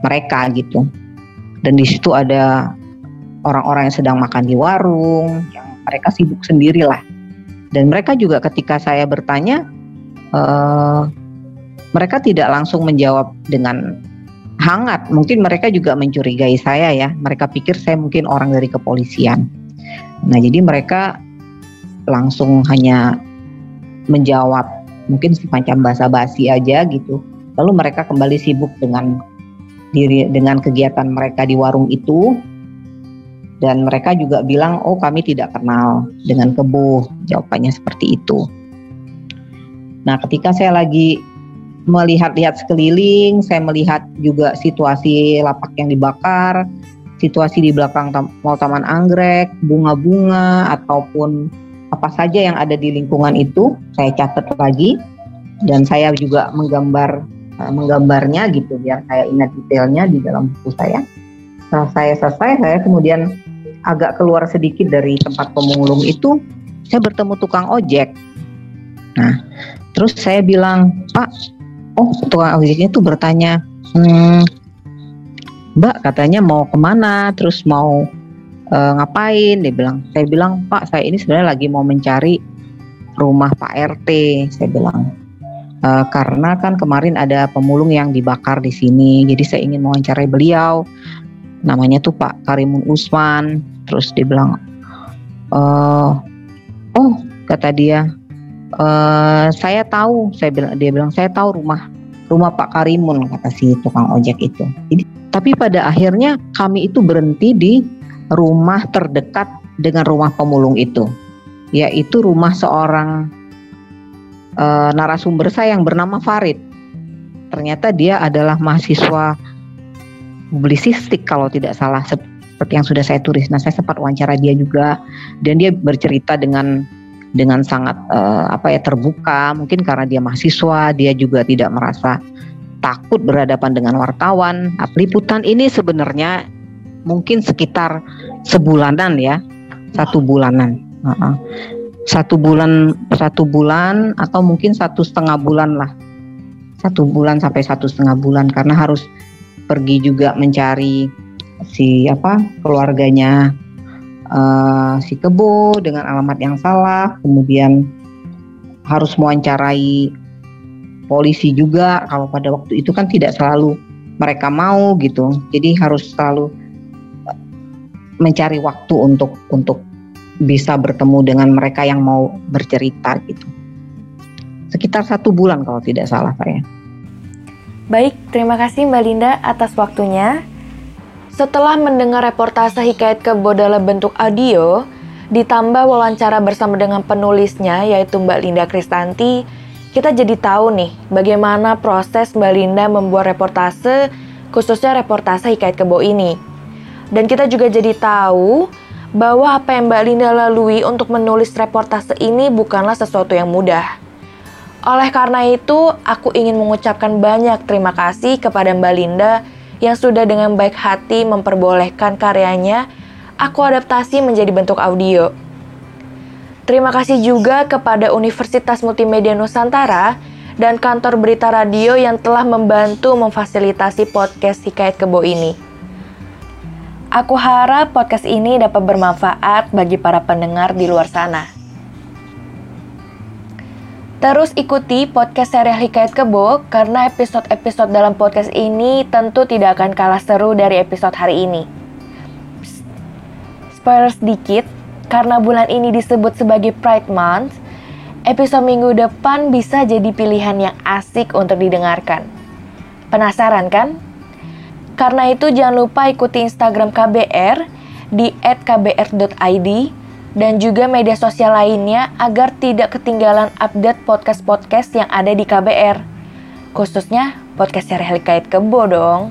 mereka gitu. Dan di situ ada orang-orang yang sedang makan di warung, yang mereka sibuk sendirilah. Dan mereka juga ketika saya bertanya, uh, mereka tidak langsung menjawab dengan hangat. Mungkin mereka juga mencurigai saya ya. Mereka pikir saya mungkin orang dari kepolisian. Nah jadi mereka langsung hanya menjawab mungkin semacam basa-basi aja gitu. Lalu mereka kembali sibuk dengan diri dengan kegiatan mereka di warung itu. Dan mereka juga bilang oh kami tidak kenal dengan kebo jawabannya seperti itu. Nah ketika saya lagi melihat-lihat sekeliling saya melihat juga situasi lapak yang dibakar situasi di belakang mall taman anggrek bunga-bunga ataupun apa saja yang ada di lingkungan itu saya catat lagi. Dan saya juga menggambar uh, menggambarnya gitu biar saya ingat detailnya di dalam buku saya. Setelah saya selesai, saya kemudian agak keluar sedikit dari tempat pemulung itu, saya bertemu tukang ojek. Nah, terus saya bilang, Pak, oh tukang ojeknya tuh bertanya, hmm, Mbak katanya mau ke mana, terus mau e, ngapain dia bilang saya bilang pak saya ini sebenarnya lagi mau mencari rumah Pak RT saya bilang e, karena kan kemarin ada pemulung yang dibakar di sini. Jadi saya ingin mewawancarai beliau. Namanya tuh Pak Karimun Usman. Terus dia bilang e, oh kata dia e, saya tahu. Saya bilang dia bilang saya tahu rumah rumah Pak Karimun kata si tukang ojek itu. Jadi tapi pada akhirnya kami itu berhenti di rumah terdekat dengan rumah pemulung itu, yaitu rumah seorang e, narasumber saya yang bernama Farid. Ternyata dia adalah mahasiswa publisistik kalau tidak salah seperti yang sudah saya tulis. Nah, saya sempat wawancara dia juga dan dia bercerita dengan dengan sangat uh, apa ya terbuka mungkin karena dia mahasiswa dia juga tidak merasa takut berhadapan dengan wartawan nah, peliputan ini sebenarnya mungkin sekitar sebulanan ya satu bulanan uh-uh. Satu bulan satu bulan atau mungkin satu setengah bulan lah satu bulan sampai satu setengah bulan karena harus pergi juga mencari si apa keluarganya uh, si kebo dengan alamat yang salah kemudian harus mewawancarai polisi juga kalau pada waktu itu kan tidak selalu mereka mau gitu. Jadi harus selalu eh, mencari waktu untuk untuk bisa bertemu dengan mereka yang mau bercerita gitu. Sekitar satu bulan kalau tidak salah saya. Baik, terima kasih Mbak Linda atas waktunya. Setelah mendengar reportase Hikayat Kebo dalam bentuk audio, ditambah wawancara bersama dengan penulisnya yaitu Mbak Linda Kristanti, kita jadi tahu nih bagaimana proses Mbak Linda membuat reportase, khususnya reportase Hikayat Kebo ini. Dan kita juga jadi tahu bahwa apa yang Mbak Linda lalui untuk menulis reportase ini bukanlah sesuatu yang mudah. Oleh karena itu, aku ingin mengucapkan banyak terima kasih kepada Mbak Linda yang sudah dengan baik hati memperbolehkan karyanya aku adaptasi menjadi bentuk audio. Terima kasih juga kepada Universitas Multimedia Nusantara dan kantor berita radio yang telah membantu memfasilitasi podcast Hikayat Kebo ini. Aku harap podcast ini dapat bermanfaat bagi para pendengar di luar sana. Terus ikuti podcast serial Hikayat Kebo karena episode-episode dalam podcast ini tentu tidak akan kalah seru dari episode hari ini. Spoiler sedikit, karena bulan ini disebut sebagai Pride Month, episode minggu depan bisa jadi pilihan yang asik untuk didengarkan. Penasaran kan? Karena itu jangan lupa ikuti Instagram KBR di @kbr.id dan juga media sosial lainnya agar tidak ketinggalan update podcast-podcast yang ada di KBR. Khususnya podcast serial Kait Kebo dong.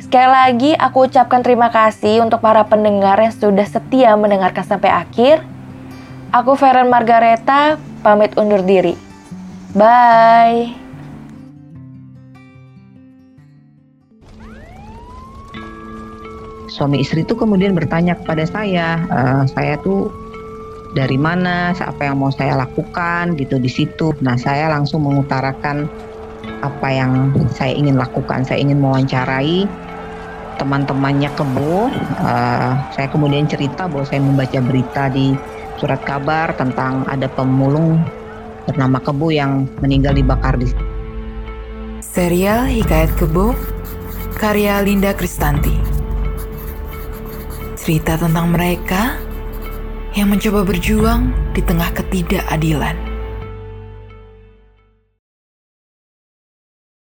Sekali lagi aku ucapkan terima kasih untuk para pendengar yang sudah setia mendengarkan sampai akhir. Aku Feren Margareta, pamit undur diri. Bye. Suami istri itu kemudian bertanya kepada saya, uh, saya tuh dari mana, apa yang mau saya lakukan gitu di situ. Nah saya langsung mengutarakan apa yang saya ingin lakukan. Saya ingin mewawancarai teman-temannya kebo. Uh, saya kemudian cerita bahwa saya membaca berita di surat kabar tentang ada pemulung bernama Kebo yang meninggal dibakar di Serial Hikayat Kebo karya Linda Kristanti cerita tentang mereka yang mencoba berjuang di tengah ketidakadilan.